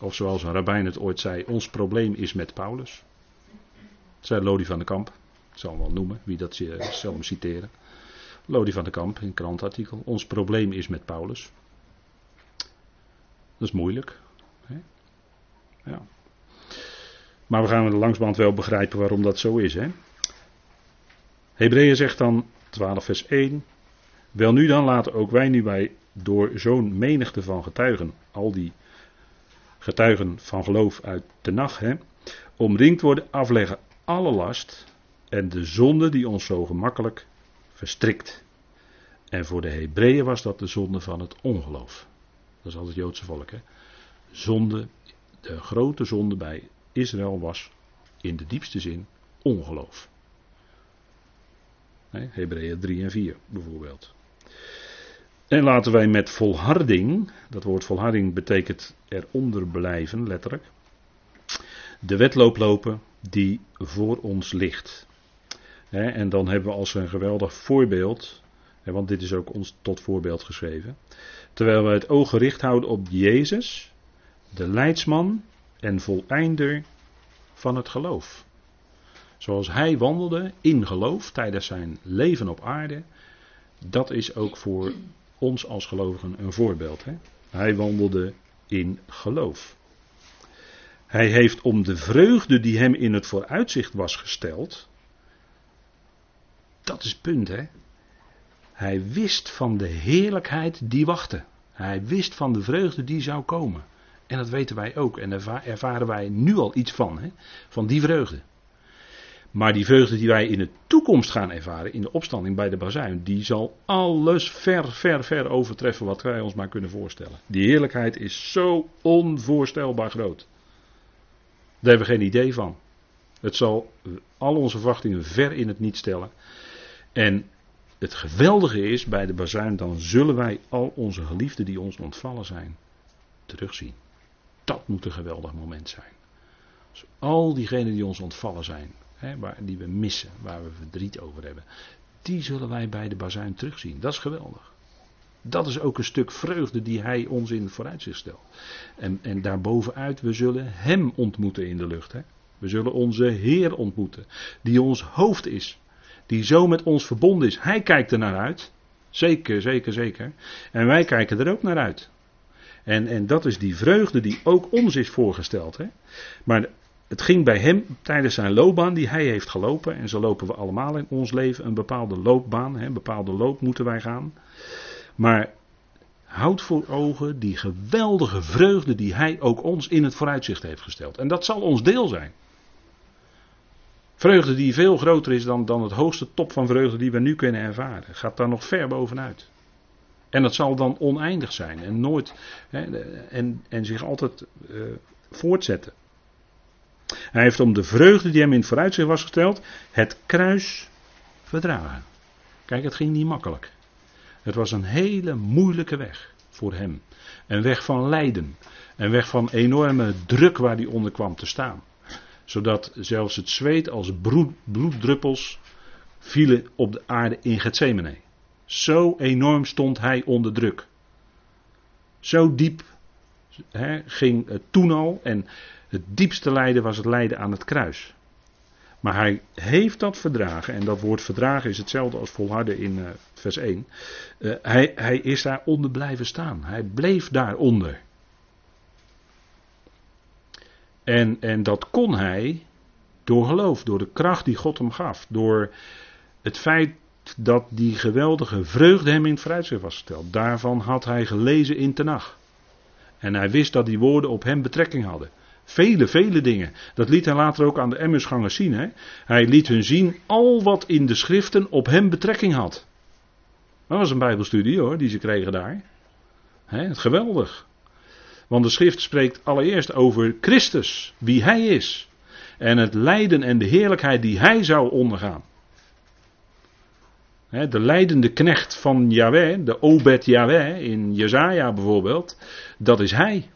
Of zoals een rabbijn het ooit zei: ons probleem is met Paulus. Zei Lodi van de Kamp. Ik zal hem wel noemen, wie dat zal hem citeren. Lodi van de Kamp in een krantartikel. Ons probleem is met Paulus. Dat is moeilijk. Hè? Ja. Maar we gaan er langsband wel begrijpen waarom dat zo is. Hè? Hebreeën zegt dan 12 vers 1. Wel nu dan laten ook wij nu bij door zo'n menigte van getuigen, al die getuigen van geloof uit de nacht, hè, omringd worden, afleggen alle last en de zonde die ons zo gemakkelijk verstrikt. En voor de Hebreeën was dat de zonde van het ongeloof. Dat is altijd het Joodse volk. Hè? Zonde, de grote zonde bij Israël was in de diepste zin ongeloof. Hebreeën 3 en 4 bijvoorbeeld. En laten wij met volharding, dat woord volharding betekent eronder blijven, letterlijk, de wedloop lopen die voor ons ligt. En dan hebben we als een geweldig voorbeeld, want dit is ook ons tot voorbeeld geschreven, terwijl we het oog gericht houden op Jezus, de leidsman en voleinder van het geloof. Zoals hij wandelde in geloof tijdens zijn leven op aarde, dat is ook voor ons als gelovigen een voorbeeld. Hè? Hij wandelde in geloof. Hij heeft om de vreugde die hem in het vooruitzicht was gesteld. Dat is het punt, hè? Hij wist van de heerlijkheid die wachtte. Hij wist van de vreugde die zou komen. En dat weten wij ook. En daar ervaren wij nu al iets van. Hè? Van die vreugde. Maar die vreugde die wij in de toekomst gaan ervaren, in de opstanding bij de bazuin, die zal alles ver, ver, ver overtreffen wat wij ons maar kunnen voorstellen. Die heerlijkheid is zo onvoorstelbaar groot. Daar hebben we geen idee van. Het zal al onze verwachtingen ver in het niet stellen. En het geweldige is, bij de bazuin, dan zullen wij al onze geliefden die ons ontvallen zijn, terugzien. Dat moet een geweldig moment zijn. Dus al diegenen die ons ontvallen zijn, hè, waar, die we missen, waar we verdriet over hebben, die zullen wij bij de bazuin terugzien. Dat is geweldig. Dat is ook een stuk vreugde die hij ons in het vooruitzicht stelt. En, en daarbovenuit, we zullen hem ontmoeten in de lucht. Hè. We zullen onze Heer ontmoeten, die ons hoofd is. die zo met ons verbonden is, hij kijkt er naar uit. Zeker, zeker, zeker. En wij kijken er ook naar uit. En, en dat is die vreugde die ook ons is voorgesteld. Hè? Maar het ging bij hem tijdens zijn loopbaan die hij heeft gelopen. En zo lopen we allemaal in ons leven een bepaalde loopbaan. Hè? Een bepaalde loop moeten wij gaan. Maar houd voor ogen die geweldige vreugde die hij ook ons in het vooruitzicht heeft gesteld. En dat zal ons deel zijn. Vreugde die veel groter is dan, dan het hoogste top van vreugde die we nu kunnen ervaren. Gaat daar nog ver bovenuit. En dat zal dan oneindig zijn en nooit hè, en, en zich altijd uh, voortzetten. Hij heeft om de vreugde die hem in het vooruitzicht was gesteld, het kruis verdragen. Kijk, het ging niet makkelijk. Het was een hele moeilijke weg voor hem. Een weg van lijden. Een weg van enorme druk waar hij onder kwam te staan. Zodat zelfs het zweet als bloeddruppels vielen op de aarde in Gethsemane. Zo enorm stond hij onder druk. Zo diep ging het toen al. En het diepste lijden was het lijden aan het kruis. Maar hij heeft dat verdragen, en dat woord verdragen is hetzelfde als volharden in uh, vers 1. Uh, eh, hij, hij is daaronder blijven staan. Hij bleef daaronder. En, en dat kon hij door geloof, door de kracht die God hem gaf. Door het feit dat die geweldige vreugde hem in het vooruitzicht was gesteld. Daarvan had hij gelezen in Tenach. En hij wist dat die woorden op hem betrekking hadden. Vele, vele dingen. Dat liet hij later ook aan de Emmersgangers zien. Hè? Hij liet hun zien al wat in de schriften op hem betrekking had. Dat was een bijbelstudie hoor, die ze kregen daar. Hè, geweldig. Want de schrift spreekt allereerst over Christus, wie hij is. En het lijden en de heerlijkheid die hij zou ondergaan. De leidende knecht van Yahweh, de Obed Yahweh in Jezaja bijvoorbeeld, dat is hij.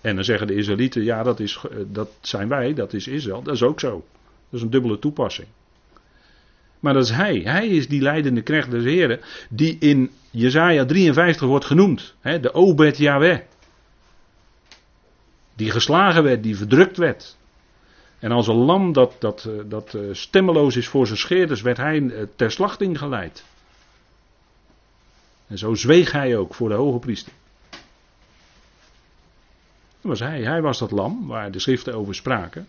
En dan zeggen de Israëlieten, ja dat, is, dat zijn wij, dat is Israël. Dat is ook zo. Dat is een dubbele toepassing. Maar dat is hij. Hij is die leidende knecht des Heren, die in Jezaja 53 wordt genoemd. De Obed Yahweh. Die geslagen werd, die verdrukt werd. En als een lam dat, dat, eh, dat eh, stemmeloos is voor zijn scheerders, werd hij eh, ter slachting geleid. En zo zweeg hij ook voor de hoge priester. Dat was hij. Hij was dat lam waar de schriften over spraken.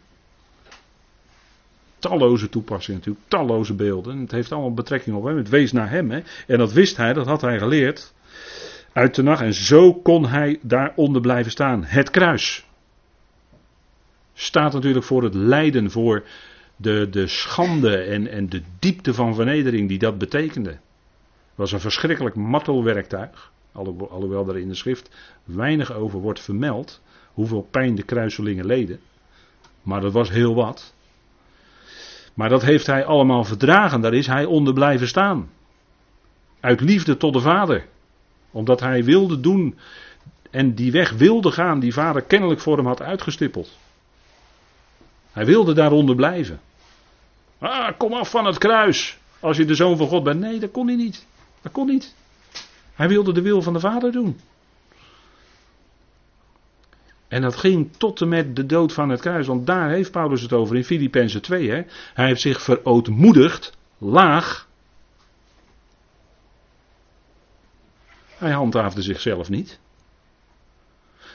Talloze toepassingen natuurlijk, talloze beelden. Het heeft allemaal betrekking op hem. Het wees naar hem. Hè. En dat wist hij, dat had hij geleerd. Uit de nacht. En zo kon hij daaronder blijven staan. Het kruis staat natuurlijk voor het lijden, voor de, de schande en, en de diepte van vernedering die dat betekende. Het was een verschrikkelijk martelwerktuig, alhoewel er in de schrift weinig over wordt vermeld, hoeveel pijn de kruiselingen leden. Maar dat was heel wat. Maar dat heeft hij allemaal verdragen, daar is hij onder blijven staan. Uit liefde tot de Vader. Omdat hij wilde doen en die weg wilde gaan die Vader kennelijk voor hem had uitgestippeld. Hij wilde daaronder blijven. Ah, kom af van het kruis. Als je de zoon van God bent. Nee, dat kon hij niet. Dat kon niet. Hij wilde de wil van de Vader doen. En dat ging tot en met de dood van het kruis. Want daar heeft Paulus het over in Filippenzen 2. Hè? Hij heeft zich verootmoedigd, laag. Hij handhaafde zichzelf niet.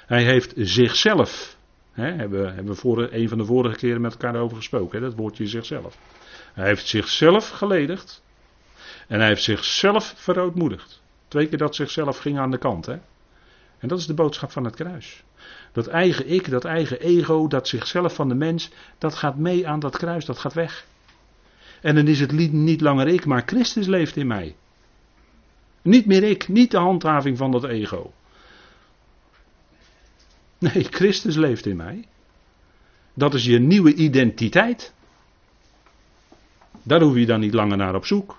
Hij heeft zichzelf Hebben, hebben we voor, een van de vorige keren met elkaar over gesproken. Dat woordje zichzelf. Hij heeft zichzelf geledigd. En hij heeft zichzelf verootmoedigd. Twee keer dat zichzelf ging aan de kant. Hè. En dat is de boodschap van het kruis. Dat eigen ik, dat eigen ego, dat zichzelf van de mens, dat gaat mee aan dat kruis, dat gaat weg. En dan is het niet langer ik, maar Christus leeft in mij. Niet meer ik, niet de handhaving van dat ego. Nee, Christus leeft in mij. Dat is je nieuwe identiteit. Daar hoef je dan niet langer naar op zoek.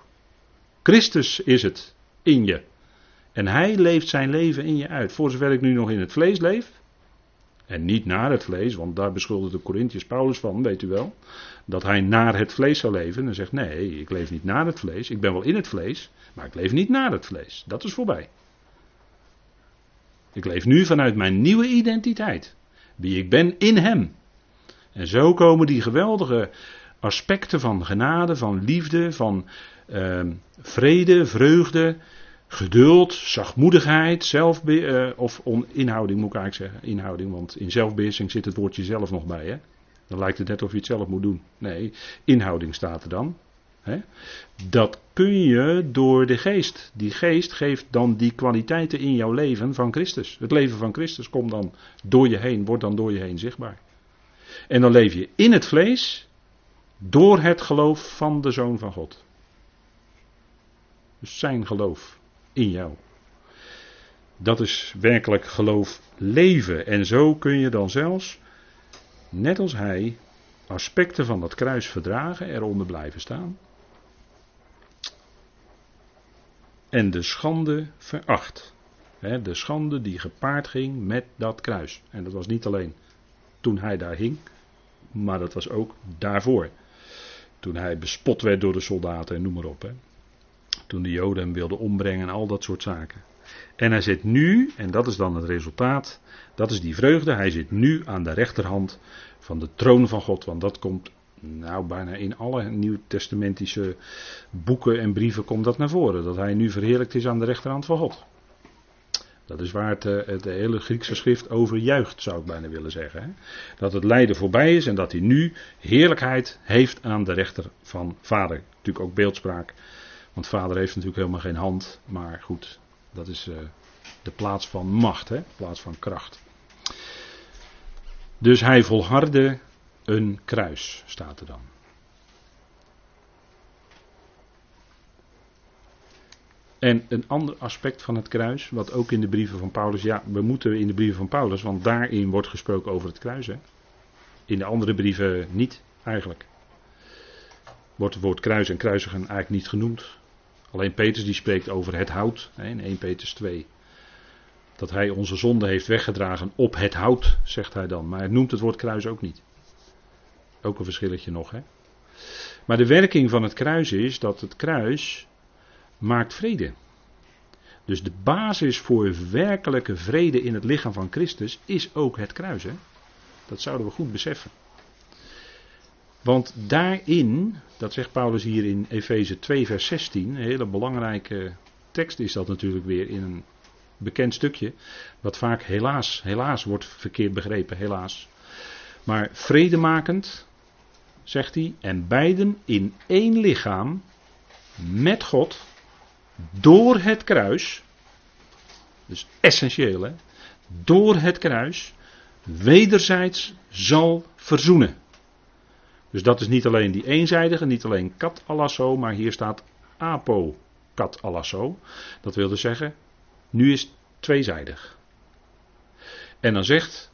Christus is het in je. En hij leeft zijn leven in je uit. Voor zover ik nu nog in het vlees leef. En niet naar het vlees, want daar beschuldigt de Corinthiërs Paulus van, weet u wel. Dat hij naar het vlees zou leven. En zegt: Nee, ik leef niet naar het vlees. Ik ben wel in het vlees, maar ik leef niet naar het vlees. Dat is voorbij. Ik leef nu vanuit mijn nieuwe identiteit. Wie ik ben in Hem. En zo komen die geweldige aspecten van genade, van liefde, van uh, vrede, vreugde, geduld, zachtmoedigheid, zelfbe uh, of on, inhouding moet ik eigenlijk zeggen. Inhouding, want in zelfbeheersing zit het woordje zelf nog bij. Hè? Dan lijkt het net of je het zelf moet doen. Nee, inhouding staat er dan. Dat kun je door de geest. Die geest geeft dan die kwaliteiten in jouw leven van Christus. Het leven van Christus komt dan door je heen, wordt dan door je heen zichtbaar. En dan leef je in het vlees door het geloof van de Zoon van God. Dus zijn geloof in jou. Dat is werkelijk geloof leven. En zo kun je dan zelfs, net als hij, aspecten van dat kruis verdragen, eronder blijven staan. En de schande veracht. de schande die gepaard ging met dat kruis. En dat was niet alleen toen hij daar hing, maar dat was ook daarvoor. Toen hij bespot werd door de soldaten en noem maar op. Toen de Joden hem wilden ombrengen en al dat soort zaken. En hij zit nu, en dat is dan het resultaat, dat is die vreugde, hij zit nu aan de rechterhand van de troon van God. Want dat komt, nou bijna in alle nieuwtestamentische boeken en brieven komt dat naar voren. Dat hij nu verheerlijkt is aan de rechterhand van God. Dat is waar het, eh, het hele Griekse schrift over juicht, zou ik bijna willen zeggen. Hè? Dat het lijden voorbij is en dat hij nu heerlijkheid heeft aan de rechter van vader. Natuurlijk ook beeldspraak. Want vader heeft natuurlijk helemaal geen hand. Maar goed, dat is uh, de plaats van macht, hè? plaats van kracht. Dus hij volhardde een kruis, staat er dan. En een ander aspect van het kruis, wat ook in de brieven van Paulus, ja, we moeten in de brieven van Paulus, want daarin wordt gesproken over het kruis. Hè? In de andere brieven niet, eigenlijk. Wordt het woord kruis en kruisigen eigenlijk niet genoemd. Alleen Petrus die spreekt over het hout, hè, in 1 Petrus 2. Dat hij onze zonde heeft weggedragen op het hout, zegt hij dan. Maar hij noemt het woord kruis ook niet. Ook een verschilletje nog, hè. Maar de werking van het kruis is dat het kruis maakt vrede. Dus de basis voor werkelijke vrede in het lichaam van Christus is ook het kruis. Hè? Dat zouden we goed beseffen. Want daarin, dat zegt Paulus hier in Efeze 2, vers 16, een hele belangrijke tekst is dat natuurlijk weer in een bekend stukje, wat vaak helaas, helaas wordt verkeerd begrepen, helaas. Maar vredemakend, zegt hij, en beiden in één lichaam met God door het kruis, dus essentieel hè, door het kruis, wederzijds zal verzoenen. Dus dat is niet alleen die eenzijdige, niet alleen kat alasso, maar hier staat apo kat. Dat wil dus zeggen, nu is het tweezijdig. En dan zegt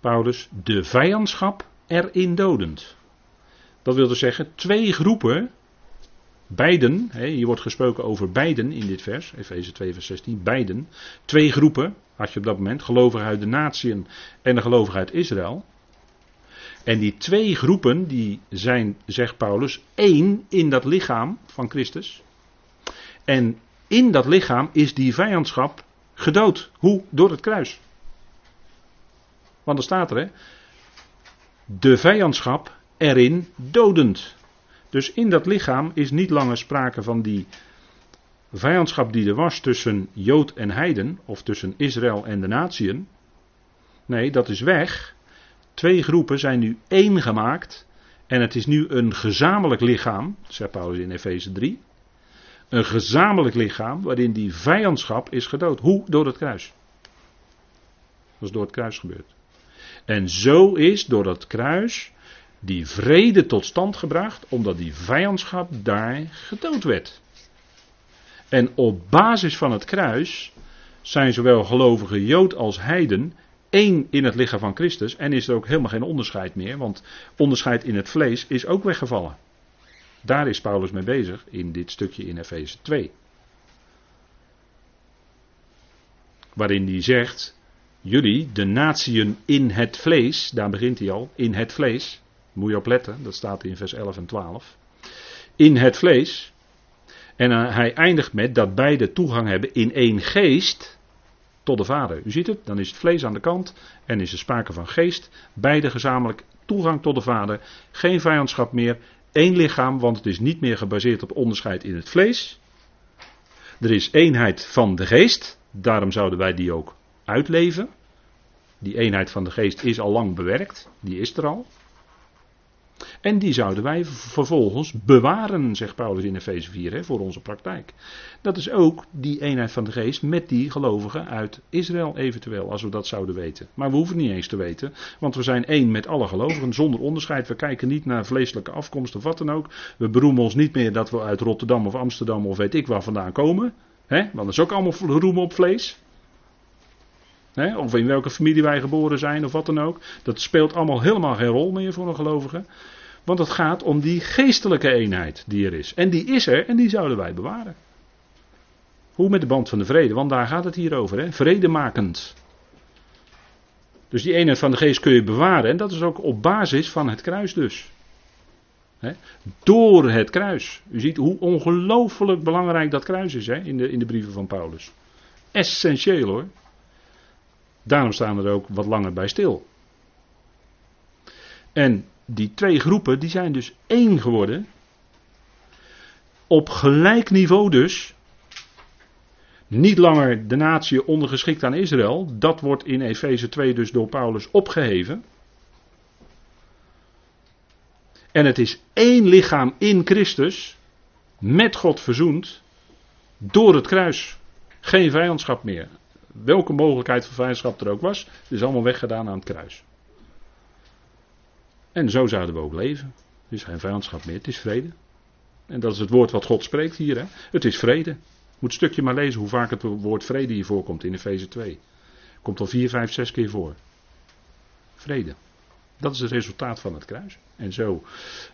Paulus, de vijandschap erin dodend. Dat wil dus zeggen, twee groepen Beiden, hier wordt gesproken over beiden in dit vers, Efeze 2, vers 16, beiden. Twee groepen had je op dat moment, gelovigen de natieën en de gelovigen uit Israël. En die twee groepen, die zijn, zegt Paulus, één in dat lichaam van Christus. En in dat lichaam is die vijandschap gedood. Hoe? Door het kruis. Want er staat er, hè, de vijandschap erin dodend. Dus in dat lichaam is niet langer sprake van die vijandschap die er was tussen Jood en Heiden, of tussen Israël en de natieën. Nee, dat is weg. Twee groepen zijn nu één gemaakt. En het is nu een gezamenlijk lichaam, zegt Paulus in Efeze 3. Een gezamenlijk lichaam waarin die vijandschap is gedood. Hoe? Door het kruis. Dat is door het kruis gebeurd. En zo is door dat kruis die vrede tot stand gebracht, omdat die vijandschap daar gedood werd. En op basis van het kruis zijn zowel gelovige Jood als Heiden één in het lichaam van Christus en is er ook helemaal geen onderscheid meer, want onderscheid in het vlees is ook weggevallen. Daar is Paulus mee bezig in dit stukje in Efeze 2. Waarin hij zegt, jullie, de natieën in het vlees, daar begint hij al, in het vlees, moet je op letten, dat staat in vers 11 en 12. In het vlees. En uh, hij eindigt met dat beide toegang hebben in één geest tot de Vader. U ziet het, dan is het vlees aan de kant en is er sprake van geest. Beide gezamenlijk toegang tot de Vader. Geen vijandschap meer. één lichaam, want het is niet meer gebaseerd op onderscheid in het vlees. Er is eenheid van de geest, daarom zouden wij die ook uitleven. Die eenheid van de geest is al lang bewerkt, die is er al. En die zouden wij vervolgens bewaren, zegt Paulus in Efeze 4, hè, voor onze praktijk. Dat is ook die eenheid van de geest met die gelovigen uit Israël eventueel, als we dat zouden weten. Maar we hoeven niet eens te weten, want we zijn één met alle gelovigen, zonder onderscheid. We kijken niet naar vleeselijke afkomst of wat dan ook. We beroemen ons niet meer dat we uit Rotterdam of Amsterdam of weet ik waar vandaan komen. Hè? Want dat is ook allemaal roemen op vlees. Of in welke familie wij geboren zijn of wat dan ook. Dat speelt allemaal helemaal geen rol meer voor een gelovige. Want het gaat om die geestelijke eenheid die er is. En die is er en die zouden wij bewaren. Hoe met de band van de vrede? Want daar gaat het hier over. Hè? Vredemakend. Dus die eenheid van de geest kun je bewaren. En dat is ook op basis van het kruis dus. Door het kruis. U ziet hoe ongelooflijk belangrijk dat kruis is hè? In, de, in de brieven van Paulus. Essentieel hoor. Daarom staan er ook wat langer bij stil. En die twee groepen die zijn dus één geworden. Op gelijk niveau dus. Niet langer de natie ondergeschikt aan Israël. Dat wordt in Efeze 2 dus door Paulus opgeheven. En het is één lichaam in Christus. Met God verzoend. Door het kruis. Geen vijandschap meer welke mogelijkheid van vijandschap er ook was, het is allemaal weggedaan aan het kruis. En zo zouden we ook leven. Er is geen vijandschap meer, het is vrede. En dat is het woord wat God spreekt hier. Hè? Het is vrede. Moet een stukje maar lezen hoe vaak het woord vrede hier voorkomt in Efeze 2. Komt al 4, 5, 6 keer voor. Vrede. Dat is het resultaat van het kruis. En zo,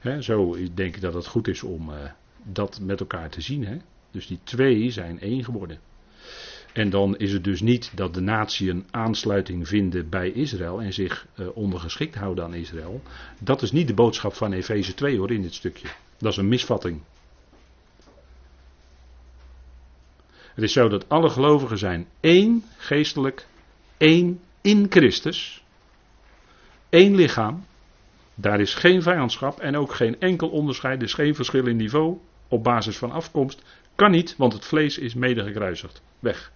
hè, zo denk ik dat het goed is om uh, dat met elkaar te zien. Hè? Dus die twee zijn één geworden. En dan is het dus niet dat de natieën aansluiting vinden bij Israël en zich uh, ondergeschikt houden aan Israël. Dat is niet de boodschap van Efeze 2 hoor in dit stukje. Dat is een misvatting. Het is zo dat alle gelovigen zijn één geestelijk, één in Christus. één lichaam. Daar is geen vijandschap en ook geen enkel onderscheid. Er is geen verschil in niveau op basis van afkomst. Kan niet, want het vlees is mede gekruisigd. Weg.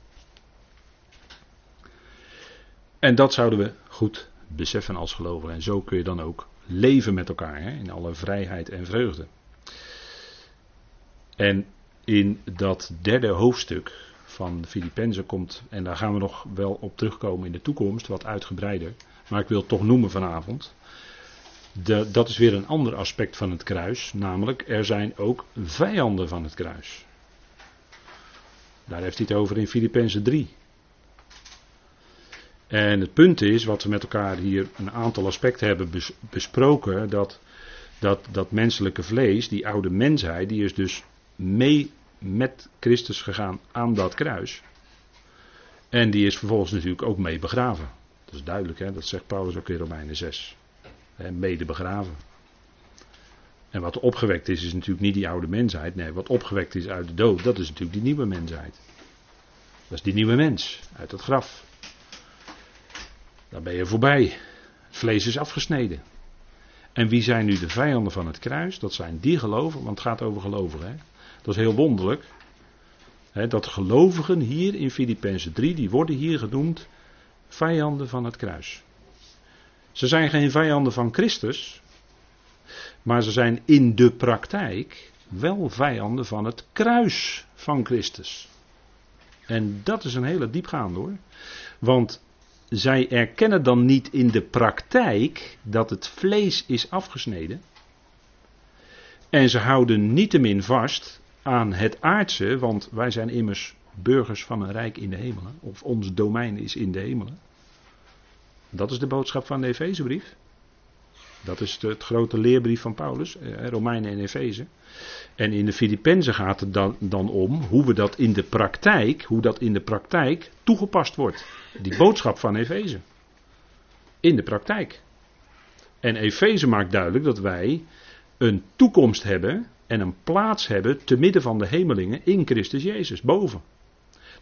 En dat zouden we goed beseffen als gelovigen. En zo kun je dan ook leven met elkaar hè, in alle vrijheid en vreugde. En in dat derde hoofdstuk van Filippenzen komt, en daar gaan we nog wel op terugkomen in de toekomst, wat uitgebreider. Maar ik wil het toch noemen vanavond. De, dat is weer een ander aspect van het kruis, namelijk er zijn ook vijanden van het kruis. Daar heeft hij het over in Filippenzen 3. En het punt is, wat we met elkaar hier een aantal aspecten hebben besproken, dat, dat dat menselijke vlees, die oude mensheid, die is dus mee met Christus gegaan aan dat kruis. En die is vervolgens natuurlijk ook mee begraven. Dat is duidelijk, hè? dat zegt Paulus ook in Romeinen 6. Hè, mede begraven. En wat opgewekt is, is natuurlijk niet die oude mensheid. Nee, wat opgewekt is uit de dood, dat is natuurlijk die nieuwe mensheid. Dat is die nieuwe mens uit het graf. Daar ben je voorbij. Vlees is afgesneden. En wie zijn nu de vijanden van het kruis? Dat zijn die gelovigen, want het gaat over gelovigen. Hè? Dat is heel wonderlijk. Hè, dat gelovigen hier in Filippenzen 3, die worden hier genoemd vijanden van het kruis. Ze zijn geen vijanden van Christus, maar ze zijn in de praktijk wel vijanden van het kruis van Christus. En dat is een hele diepgaande hoor. Want zij erkennen dan niet in de praktijk dat het vlees is afgesneden. En ze houden niettemin vast aan het aardse, want wij zijn immers burgers van een rijk in de hemelen. Of ons domein is in de hemelen. Dat is de boodschap van de Efezebrief. Dat is het grote leerbrief van Paulus, eh, Romeinen en Efeze. En in de Filippenzen gaat het dan, dan om hoe we dat in de praktijk, hoe dat in de praktijk toegepast wordt. Die boodschap van Efeze. In de praktijk. En Efeze maakt duidelijk dat wij een toekomst hebben en een plaats hebben te midden van de hemelingen in Christus Jezus, boven.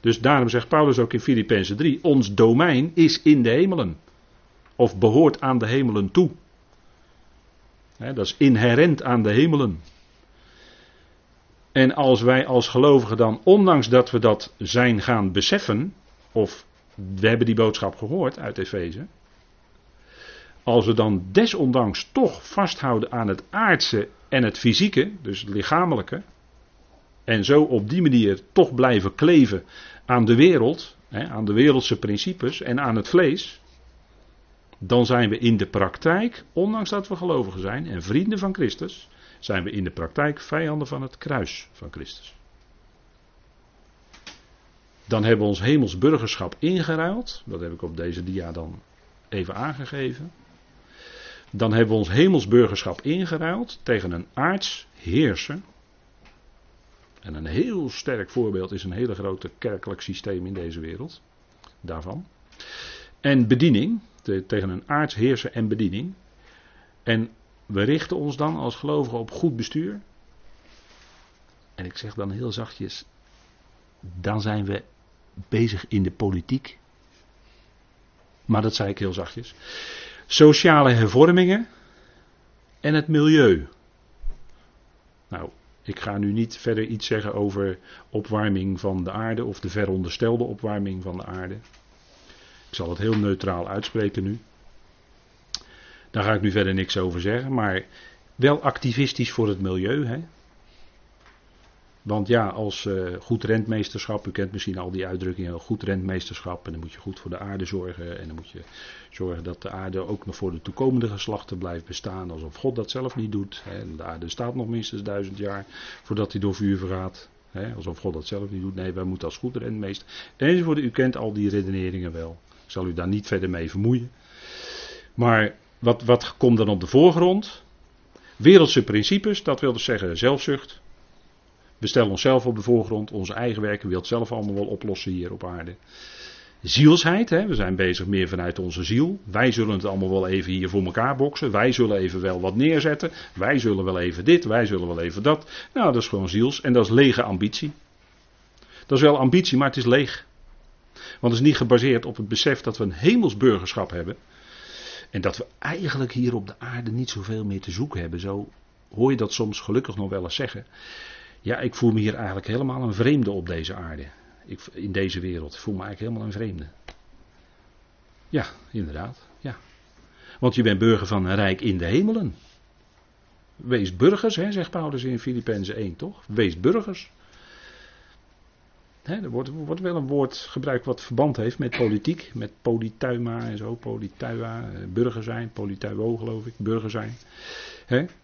Dus daarom zegt Paulus ook in Filippenzen 3, ons domein is in de hemelen. Of behoort aan de hemelen toe. Dat is inherent aan de hemelen. En als wij als gelovigen dan, ondanks dat we dat zijn gaan beseffen, of we hebben die boodschap gehoord uit Efeze, als we dan desondanks toch vasthouden aan het aardse en het fysieke, dus het lichamelijke, en zo op die manier toch blijven kleven aan de wereld, aan de wereldse principes en aan het vlees, dan zijn we in de praktijk, ondanks dat we gelovigen zijn en vrienden van Christus, zijn we in de praktijk vijanden van het kruis van Christus. Dan hebben we ons hemels burgerschap ingeruild, dat heb ik op deze dia dan even aangegeven. Dan hebben we ons hemels burgerschap ingeruild tegen een aards heerser. En een heel sterk voorbeeld is een hele grote kerkelijk systeem in deze wereld. Daarvan. En bediening, tegen een aartsheerser en bediening. En we richten ons dan als gelovigen op goed bestuur. En ik zeg dan heel zachtjes, dan zijn we bezig in de politiek. Maar dat zei ik heel zachtjes. Sociale hervormingen en het milieu. Nou, ik ga nu niet verder iets zeggen over opwarming van de aarde of de veronderstelde opwarming van de aarde. Ik zal het heel neutraal uitspreken nu. Daar ga ik nu verder niks over zeggen, maar wel activistisch voor het milieu. Hè? Want ja, als uh, goed rentmeesterschap, u kent misschien al die uitdrukkingen, goed rentmeesterschap, en dan moet je goed voor de aarde zorgen, en dan moet je zorgen dat de aarde ook nog voor de toekomende geslachten blijft bestaan, alsof God dat zelf niet doet. Hè? De aarde staat nog minstens duizend jaar voordat hij door vuur vergaat. Hè? Alsof God dat zelf niet doet. Nee, wij moeten als goed rentmeester. Enzovoort, u kent al die redeneringen wel. Ik zal u daar niet verder mee vermoeien. Maar wat, wat komt dan op de voorgrond? Wereldse principes, dat wil dus zeggen zelfzucht. We stellen onszelf op de voorgrond, onze eigen werken, wil het zelf allemaal wel oplossen hier op aarde. Zielsheid, hè? we zijn bezig meer vanuit onze ziel. Wij zullen het allemaal wel even hier voor elkaar boksen. Wij zullen even wel wat neerzetten. Wij zullen wel even dit, wij zullen wel even dat. Nou, dat is gewoon ziels en dat is lege ambitie. Dat is wel ambitie, maar het is leeg. Want het is niet gebaseerd op het besef dat we een hemelsburgerschap hebben. En dat we eigenlijk hier op de aarde niet zoveel meer te zoeken hebben. Zo hoor je dat soms gelukkig nog wel eens zeggen. Ja, ik voel me hier eigenlijk helemaal een vreemde op deze aarde. Ik, in deze wereld. Ik voel me eigenlijk helemaal een vreemde. Ja, inderdaad. Ja. Want je bent burger van een rijk in de hemelen. Wees burgers, hè, zegt Paulus in Filippenzen 1, toch? Wees burgers. Er wordt, wel een woord gebruikt wat verband heeft met politiek. Met polituima en zo. Polituia, eh, burger zijn. Polituo geloof ik, burger zijn.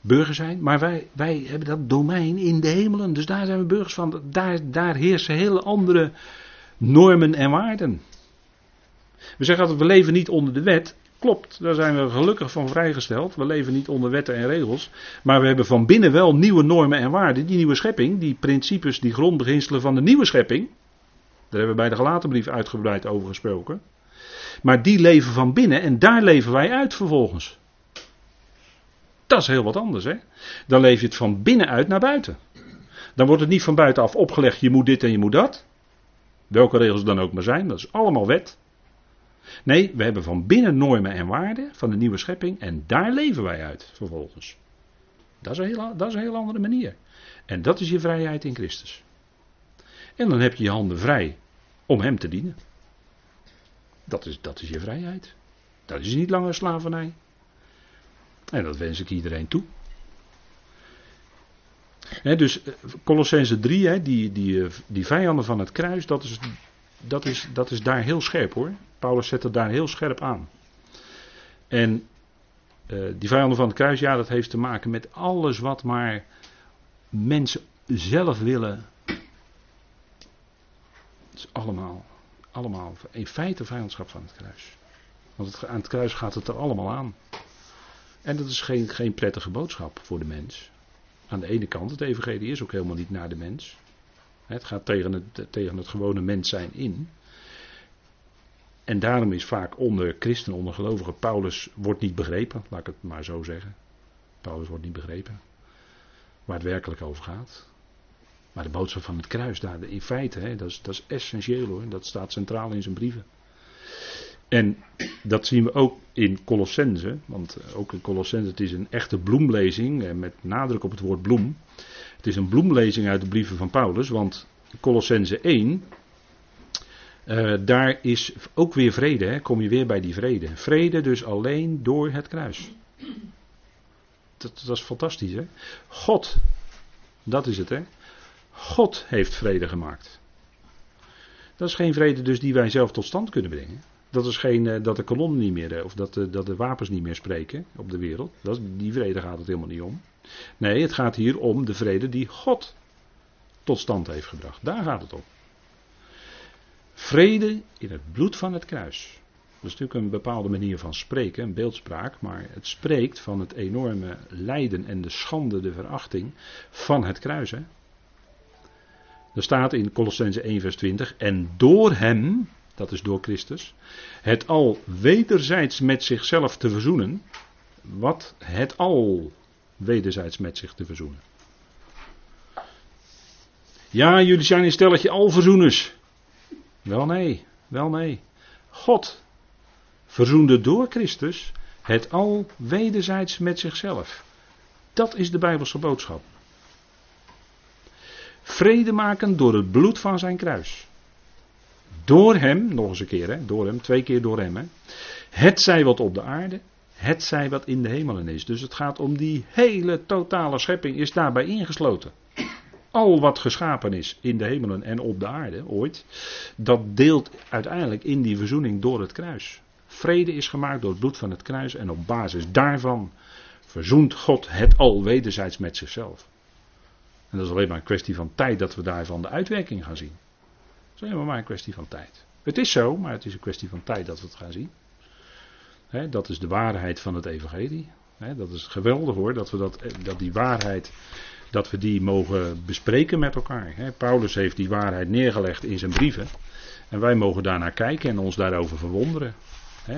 Burger zijn. Maar wij, wij hebben dat domein in de hemelen. Dus daar zijn we burgers van. Daar, daar heersen hele andere normen en waarden. We zeggen altijd, we leven niet onder de wet. Klopt, daar zijn we gelukkig van vrijgesteld. We leven niet onder wetten en regels. Maar we hebben van binnen wel nieuwe normen en waarden. Die nieuwe schepping, die principes, die grondbeginselen van de nieuwe schepping. Daar hebben we bij de gelaten brief uitgebreid over gesproken. Maar die leven van binnen en daar leven wij uit vervolgens. Dat is heel wat anders, hè? Dan leef je het van binnenuit naar buiten. Dan wordt het niet van buitenaf opgelegd, je moet dit en je moet dat. Welke regels dan ook maar zijn, dat is allemaal wet. Nee, we hebben van binnen normen en waarden van de nieuwe schepping en daar leven wij uit vervolgens. Dat is, een heel, dat is een heel andere manier. En dat is je vrijheid in Christus. En dan heb je je handen vrij om Hem te dienen. Dat is, dat is je vrijheid. Dat is niet langer slavernij. En dat wens ik iedereen toe. dus eh, Colossense 3, die, die, eh, die vijanden van het kruis, dat is, dat, is, dat is daar heel scherp hoor. Paulus zet het daar heel scherp aan. En uh, die vijanden van het kruis, ja, dat heeft te maken met alles wat maar mensen zelf willen. Het is allemaal, allemaal in feite vijandschap van het kruis. Want het, aan het kruis gaat het er allemaal aan. En dat is geen, geen prettige boodschap voor de mens. Aan de ene kant, het evangelie is ook helemaal niet naar de mens. Het gaat tegen het, tegen het gewone mens zijn in. En daarom is vaak onder christenen, onder gelovigen, Paulus wordt niet begrepen, laat ik het maar zo zeggen. Paulus wordt niet begrepen. Waar het werkelijk over gaat. Maar de boodschap van het kruis, daar, in feite, hè, dat, is, dat is essentieel hoor. Dat staat centraal in zijn brieven. En dat zien we ook in Colossense, want ook in Colossense het is een echte bloemlezing, met nadruk op het woord bloem. Het is een bloemlezing uit de brieven van Paulus, want Colossense 1, uh, daar is ook weer vrede, hè? kom je weer bij die vrede. Vrede dus alleen door het kruis. Dat, dat is fantastisch, hè? God, dat is het, hè? God heeft vrede gemaakt. Dat is geen vrede dus die wij zelf tot stand kunnen brengen. Dat is geen uh, dat de kanonnen niet meer, uh, of dat, uh, dat de wapens niet meer spreken op de wereld. Dat die vrede gaat het helemaal niet om. Nee, het gaat hier om de vrede die God tot stand heeft gebracht. Daar gaat het om. Vrede in het bloed van het kruis. Dat is natuurlijk een bepaalde manier van spreken, een beeldspraak, maar het spreekt van het enorme lijden en de schande, de verachting van het kruis. Hè? Er staat in Colossense 1 vers 20, en door hem, dat is door Christus, het al wederzijds met zichzelf te verzoenen. Wat het al wederzijds met zich te verzoenen. Ja, jullie zijn een stelletje alverzoeners. Wel nee, wel nee. God verzoende door Christus het al wederzijds met zichzelf. Dat is de Bijbelse boodschap. Vrede maken door het bloed van zijn kruis. Door hem, nog eens een keer, hè, door hem, twee keer door hem. Hè. Het zij wat op de aarde, het zij wat in de hemelen is. Dus het gaat om die hele totale schepping, is daarbij ingesloten. Al wat geschapen is in de hemelen en op de aarde ooit, dat deelt uiteindelijk in die verzoening door het kruis. Vrede is gemaakt door het bloed van het kruis en op basis daarvan verzoent God het al wederzijds met zichzelf. En dat is alleen maar een kwestie van tijd dat we daarvan de uitwerking gaan zien. Dat is helemaal maar een kwestie van tijd. Het is zo, maar het is een kwestie van tijd dat we het gaan zien. dat is de waarheid van het evangelie. dat is geweldig hoor, dat we dat, dat die waarheid, dat we die mogen bespreken met elkaar. Paulus heeft die waarheid neergelegd in zijn brieven. En wij mogen daarnaar kijken en ons daarover verwonderen.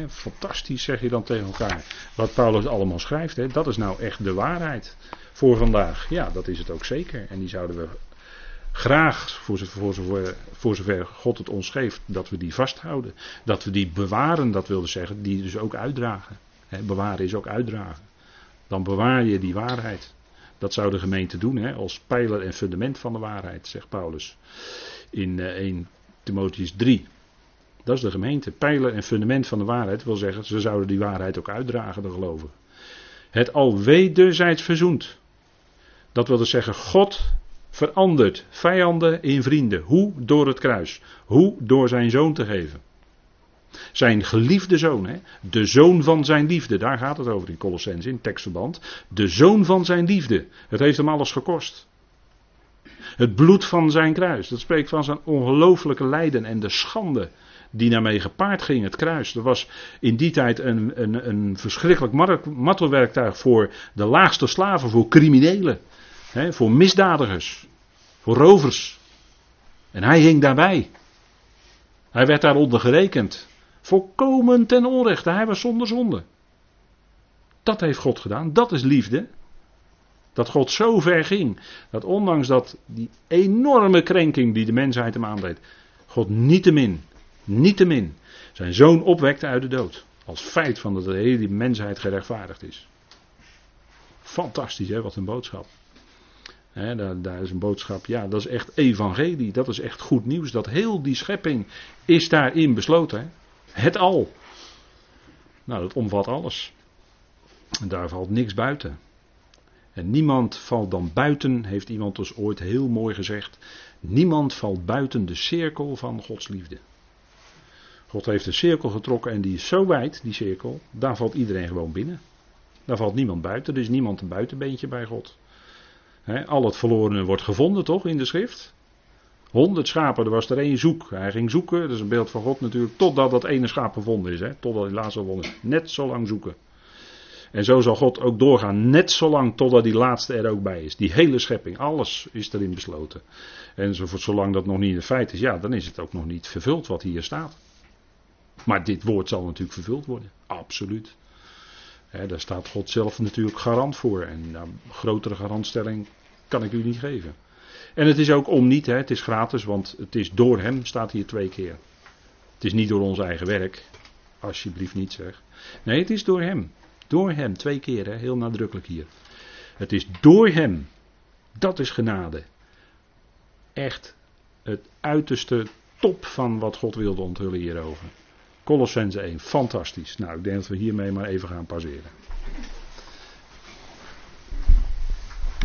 fantastisch zeg je dan tegen elkaar. Wat Paulus allemaal schrijft, dat is nou echt de waarheid voor vandaag. Ja, dat is het ook zeker. En die zouden we graag, voor zover, voor zover God het ons geeft, dat we die vasthouden. Dat we die bewaren, dat wilde zeggen, die dus ook uitdragen. bewaren is ook uitdragen. Dan bewaar je die waarheid. Dat zou de gemeente doen, hè, als pijler en fundament van de waarheid, zegt Paulus in 1 eh, Timotheus 3. Dat is de gemeente. Pijler en fundament van de waarheid wil zeggen, ze zouden die waarheid ook uitdragen, de geloven. Het al wederzijds verzoend. Dat wil dus zeggen, God verandert vijanden in vrienden. Hoe? Door het kruis. Hoe? Door zijn zoon te geven. Zijn geliefde zoon, hè? de zoon van zijn liefde, daar gaat het over in Colossens in tekstverband. De zoon van zijn liefde, het heeft hem alles gekost. Het bloed van zijn kruis, dat spreekt van zijn ongelooflijke lijden en de schande die daarmee gepaard ging, het kruis. Dat was in die tijd een, een, een verschrikkelijk martelwerktuig voor de laagste slaven, voor criminelen voor misdadigers. Voor rovers. En hij hing daarbij. Hij werd daaronder gerekend. Volkomen ten onrechte. Hij was zonder zonde. Dat heeft God gedaan. Dat is liefde. Dat God zo ver ging. Dat ondanks dat die enorme krenking die de mensheid hem aandeed. God niettemin, niettemin zijn zoon opwekte uit de dood. Als feit van dat de hele mensheid gerechtvaardigd is. Fantastisch hè, wat een boodschap daar, daar, is een boodschap, ja, dat is echt evangelie, dat is echt goed nieuws. Dat heel die schepping is daarin besloten. Het al. Nou, dat omvat alles. En daar valt niks buiten. En niemand valt dan buiten, heeft iemand dus ooit heel mooi gezegd. Niemand valt buiten de cirkel van Gods liefde. God heeft een cirkel getrokken en die is zo wijd, die cirkel, daar valt iedereen gewoon binnen. Daar valt niemand buiten, er is niemand een buitenbeentje bij God al het verlorene wordt gevonden, toch, in de schrift? Honderd schapen, er was er één zoek. Hij ging zoeken, dat is een beeld van God natuurlijk, totdat dat ene schaap gevonden is. Hè? Totdat hij laatste gevonden is. Net zo lang zoeken. En zo zal God ook doorgaan, net zo lang totdat die laatste er ook bij is. Die hele schepping, alles is erin besloten. En zolang dat nog niet een feit is, ja, dan is het ook nog niet vervuld wat hier staat. Maar dit woord zal natuurlijk vervuld worden, absoluut daar staat God zelf natuurlijk garant voor. En een nou, grotere garantstelling kan ik u niet geven. En het is ook om niet, hè, het is gratis, want het is door hem, staat hier twee keer. Het is niet door ons eigen werk. alsjeblieft niet zeg. Nee, het is door hem. Door hem, twee keer, hè? heel nadrukkelijk hier. Het is door hem. Dat is genade. Echt het uiterste top van wat God wilde onthullen hierover. Colossense 1, fantastisch. Nou, ik denk dat we hiermee maar even gaan pauzeren.